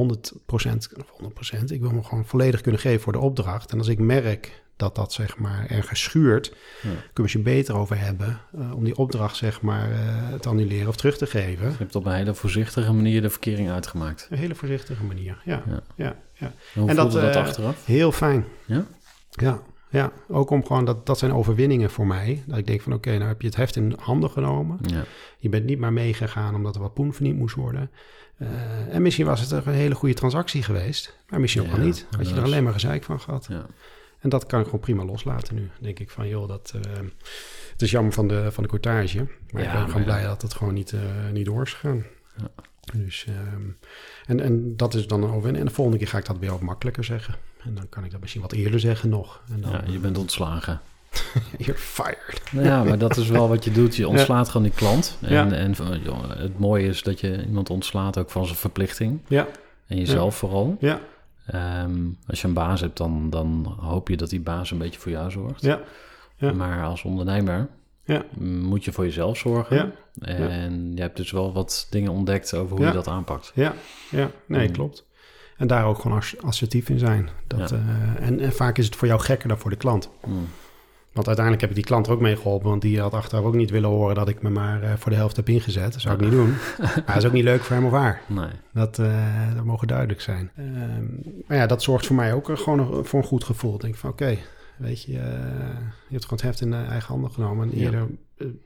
100%, ik wil me gewoon volledig kunnen geven voor de opdracht. En als ik merk dat dat, zeg maar, ergens schuurt, ja. kunnen we het je beter over hebben uh, om die opdracht, zeg maar, te annuleren of terug te geven. Je hebt op een hele voorzichtige manier de verkering uitgemaakt. Een hele voorzichtige manier, ja. ja. ja, ja. En hoe en dat, dat achteraf? Heel fijn. Ja? Ja, Ja, ook om gewoon, dat, dat zijn overwinningen voor mij. Dat ik denk van, oké, nou heb je het heft in handen genomen. Ja. Je bent niet maar meegegaan omdat er wat poen verdiend moest worden. Uh, en misschien was het een hele goede transactie geweest. Maar misschien ook Ja, wel niet. Had je er alleen maar gezeik van gehad. Ja. En dat kan ik gewoon prima loslaten nu. Dan denk ik van, joh, dat, eh, het is jammer van de, van de courtage. Maar ik ben gewoon blij dat het gewoon niet, eh, niet door is gegaan. Ja. Dus, ehm, en, en dat is dan een overwinning. En de volgende keer ga ik dat weer wat makkelijker zeggen. En dan kan ik dat misschien wat eerder zeggen nog. En dan, ja, je bent ontslagen. you're fired. Nou ja, maar dat is wel wat je doet. Je ontslaat gewoon die klant. En, Ja. en joh, het mooie is dat je iemand ontslaat ook van zijn verplichting. Ja, En jezelf vooral. ja, Ehm, als je een baas hebt, dan, dan hoop je dat die baas een beetje voor jou zorgt. ja, ja. Maar als ondernemer ja. moet je voor jezelf zorgen. Ja. En je hebt dus wel wat dingen ontdekt over hoe je dat aanpakt. Ja, ja, nee, Mm. klopt. En daar ook gewoon ass- assertief in zijn. Dat, Ja. eh, en, en vaak is het voor jou gekker dan voor de klant. Hmm. Want uiteindelijk heb ik die klant er ook mee geholpen. Want die had achteraf ook niet willen horen dat ik me maar eh, voor de helft heb ingezet. Dat zou ik niet doen. maar dat is ook niet leuk voor hem of haar. Nee. Dat, eh, dat mogen duidelijk zijn. Ehm, maar ja, dat zorgt voor mij ook gewoon voor een goed gevoel. Ik denk van oké, weet je, je hebt gewoon het heft in de eigen handen genomen. En eerder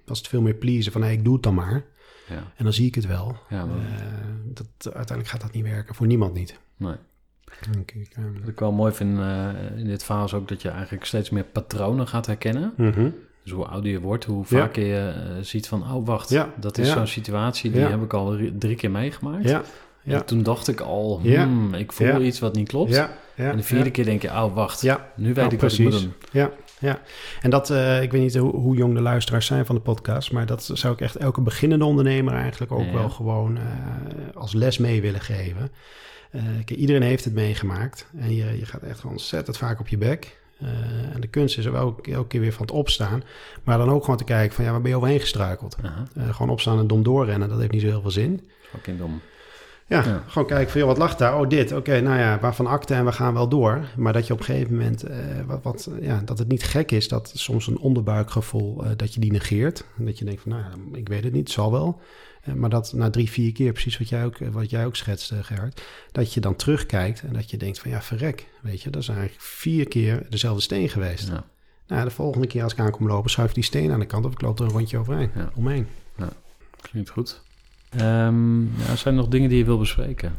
was het veel meer pleasen van hey, ik doe het dan maar. Ja. En dan zie ik het wel. Ja, maar, dat, uiteindelijk gaat dat niet werken, voor niemand niet. Nee. Wat ik wel mooi vind eh, in dit verhaal is ook dat je eigenlijk steeds meer patronen gaat herkennen. Mhm. Dus hoe ouder je wordt, hoe Ja. vaker je eh, ziet van, oh wacht, Ja, dat is ja. zo'n situatie, die heb ik al ri- drie keer meegemaakt. Ja, ja, En toen dacht ik al, hmm, ik voel iets wat niet klopt. en de vierde keer denk je, oh wacht, Ja, nu weet nou, ik wat ik moet precies. doen. Ja, ja. En dat, eh, ik weet niet hoe, hoe jong de luisteraars zijn van de podcast, maar dat zou ik echt elke beginnende ondernemer eigenlijk ook wel gewoon als les mee willen geven. Eh, kijk, iedereen heeft het meegemaakt en je, je gaat echt gewoon ontzettend vaak op je bek. Eh, en de kunst is er wel elke, keer weer van het opstaan, maar dan ook gewoon te kijken van ja, waar ben je overheen gestruikeld? Eh, gewoon opstaan en dom doorrennen, dat heeft niet zo heel veel zin. fucking dom. Ja, Ja. gewoon kijken van, joh, wat lag daar? Oh, dit. Oké, nou ja, waarvan akte en we gaan wel door. Maar dat je op een gegeven moment, eh, wat, wat, ja, dat het niet gek is dat soms een onderbuikgevoel, eh, dat je die negeert. En dat je denkt van, nou ja, ik weet het niet, zal wel. Eh, maar dat na drie, vier keer, precies wat jij ook, wat jij ook schetste, Gerard, dat je dan terugkijkt en dat je denkt van, ja, verrek, weet je, dat is eigenlijk vier keer dezelfde steen geweest. Ja. Nou, de volgende keer als ik aankom lopen, schuif ik die steen aan de kant of ik loop er een rondje overheen, Ja. omheen. Klinkt goed. Ehm, ja, zijn er nog dingen die je wil bespreken?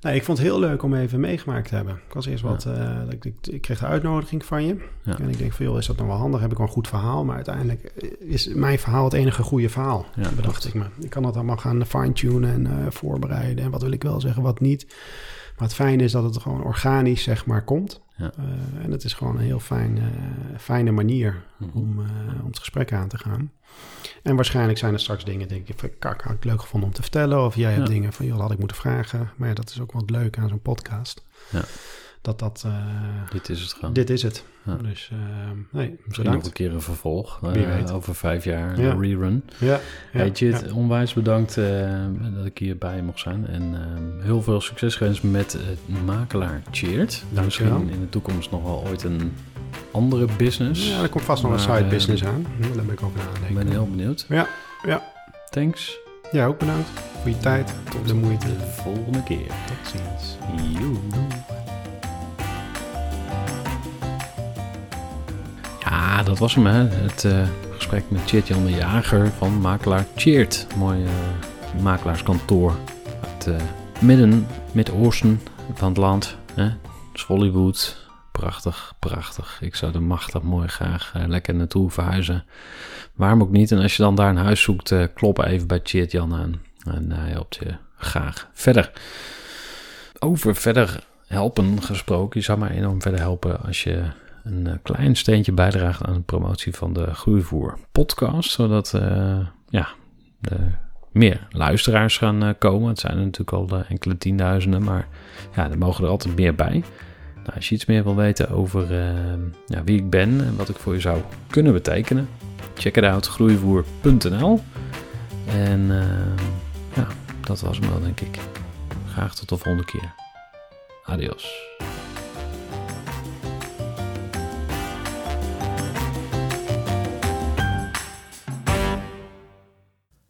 Nou, ik vond het heel leuk om even meegemaakt te hebben. Ik was eerst Ja. wat, eh, ik, ik, ik kreeg de uitnodiging van je. Ja. En ik denk van, joh, is dat nou wel handig? Heb ik wel een goed verhaal? Maar uiteindelijk is mijn verhaal het enige goede verhaal. Ja, bedacht ik me. Ik kan dat allemaal gaan fine-tunen en eh, voorbereiden. En wat wil ik wel zeggen, wat niet. Maar het fijne is dat het gewoon organisch, zeg maar, komt. Ja. Eh, en het is gewoon een heel fijn, eh, fijne manier Mhm. om, om het gesprek aan te gaan. En waarschijnlijk zijn er straks dingen, denk ik, van, kak, had ik leuk gevonden om te vertellen. Of jij hebt Ja. dingen van, joh, had ik moeten vragen. Maar ja, dat is ook wel het leuke aan zo'n podcast. Ja. Dat dat, eh, Dit is het gewoon. dit is het. Ja. Dus, eh, nee, Misschien nog bedankt. een keer een vervolg. eh, over vijf jaar, Ja. een rerun. Ja, ja, Hey Jit, ja. onwijs bedankt dat ik hierbij mocht zijn. En heel veel succes gewenst met Makelaar Cheert. Misschien in de toekomst nog wel ooit een andere business. Ja, er komt vast nog een side business aan. Hm, Daar ben ik ook aan Ik ben heel benieuwd. Ja, ja. Thanks. Jij ook bedankt voor je tijd. Tot de moeite. De volgende keer. Tot ziens. Joe. Ja, dat was hem, hè. Het eh, gesprek met Tjeerd-Jan de Jager van Makelaar Cheert. Mooi eh, makelaarskantoor uit eh, midden, Midden-Oosten van het land. Hè. Het Hollywood. Prachtig, prachtig. Ik zou er machtig mooi graag lekker naartoe verhuizen. Waarom ook niet? En als je dan daar een huis zoekt, klop even bij Tjeerd-Jan aan. En hij helpt je graag verder. Over verder helpen gesproken. Je zou mij enorm verder helpen als je een eh, klein steentje bijdraagt aan de promotie van de Groeivoer podcast. Zodat eh, ja, er meer luisteraars gaan eh, komen. Het zijn er natuurlijk al enkele tienduizenden, maar ja, er mogen er altijd meer bij. Nou, als je iets meer wil weten over eh, ja, wie ik ben en wat ik voor je zou kunnen betekenen, check it out, groeivoer.nl. En eh, ja, dat was hem wel, denk ik. Graag tot de volgende keer. Adios.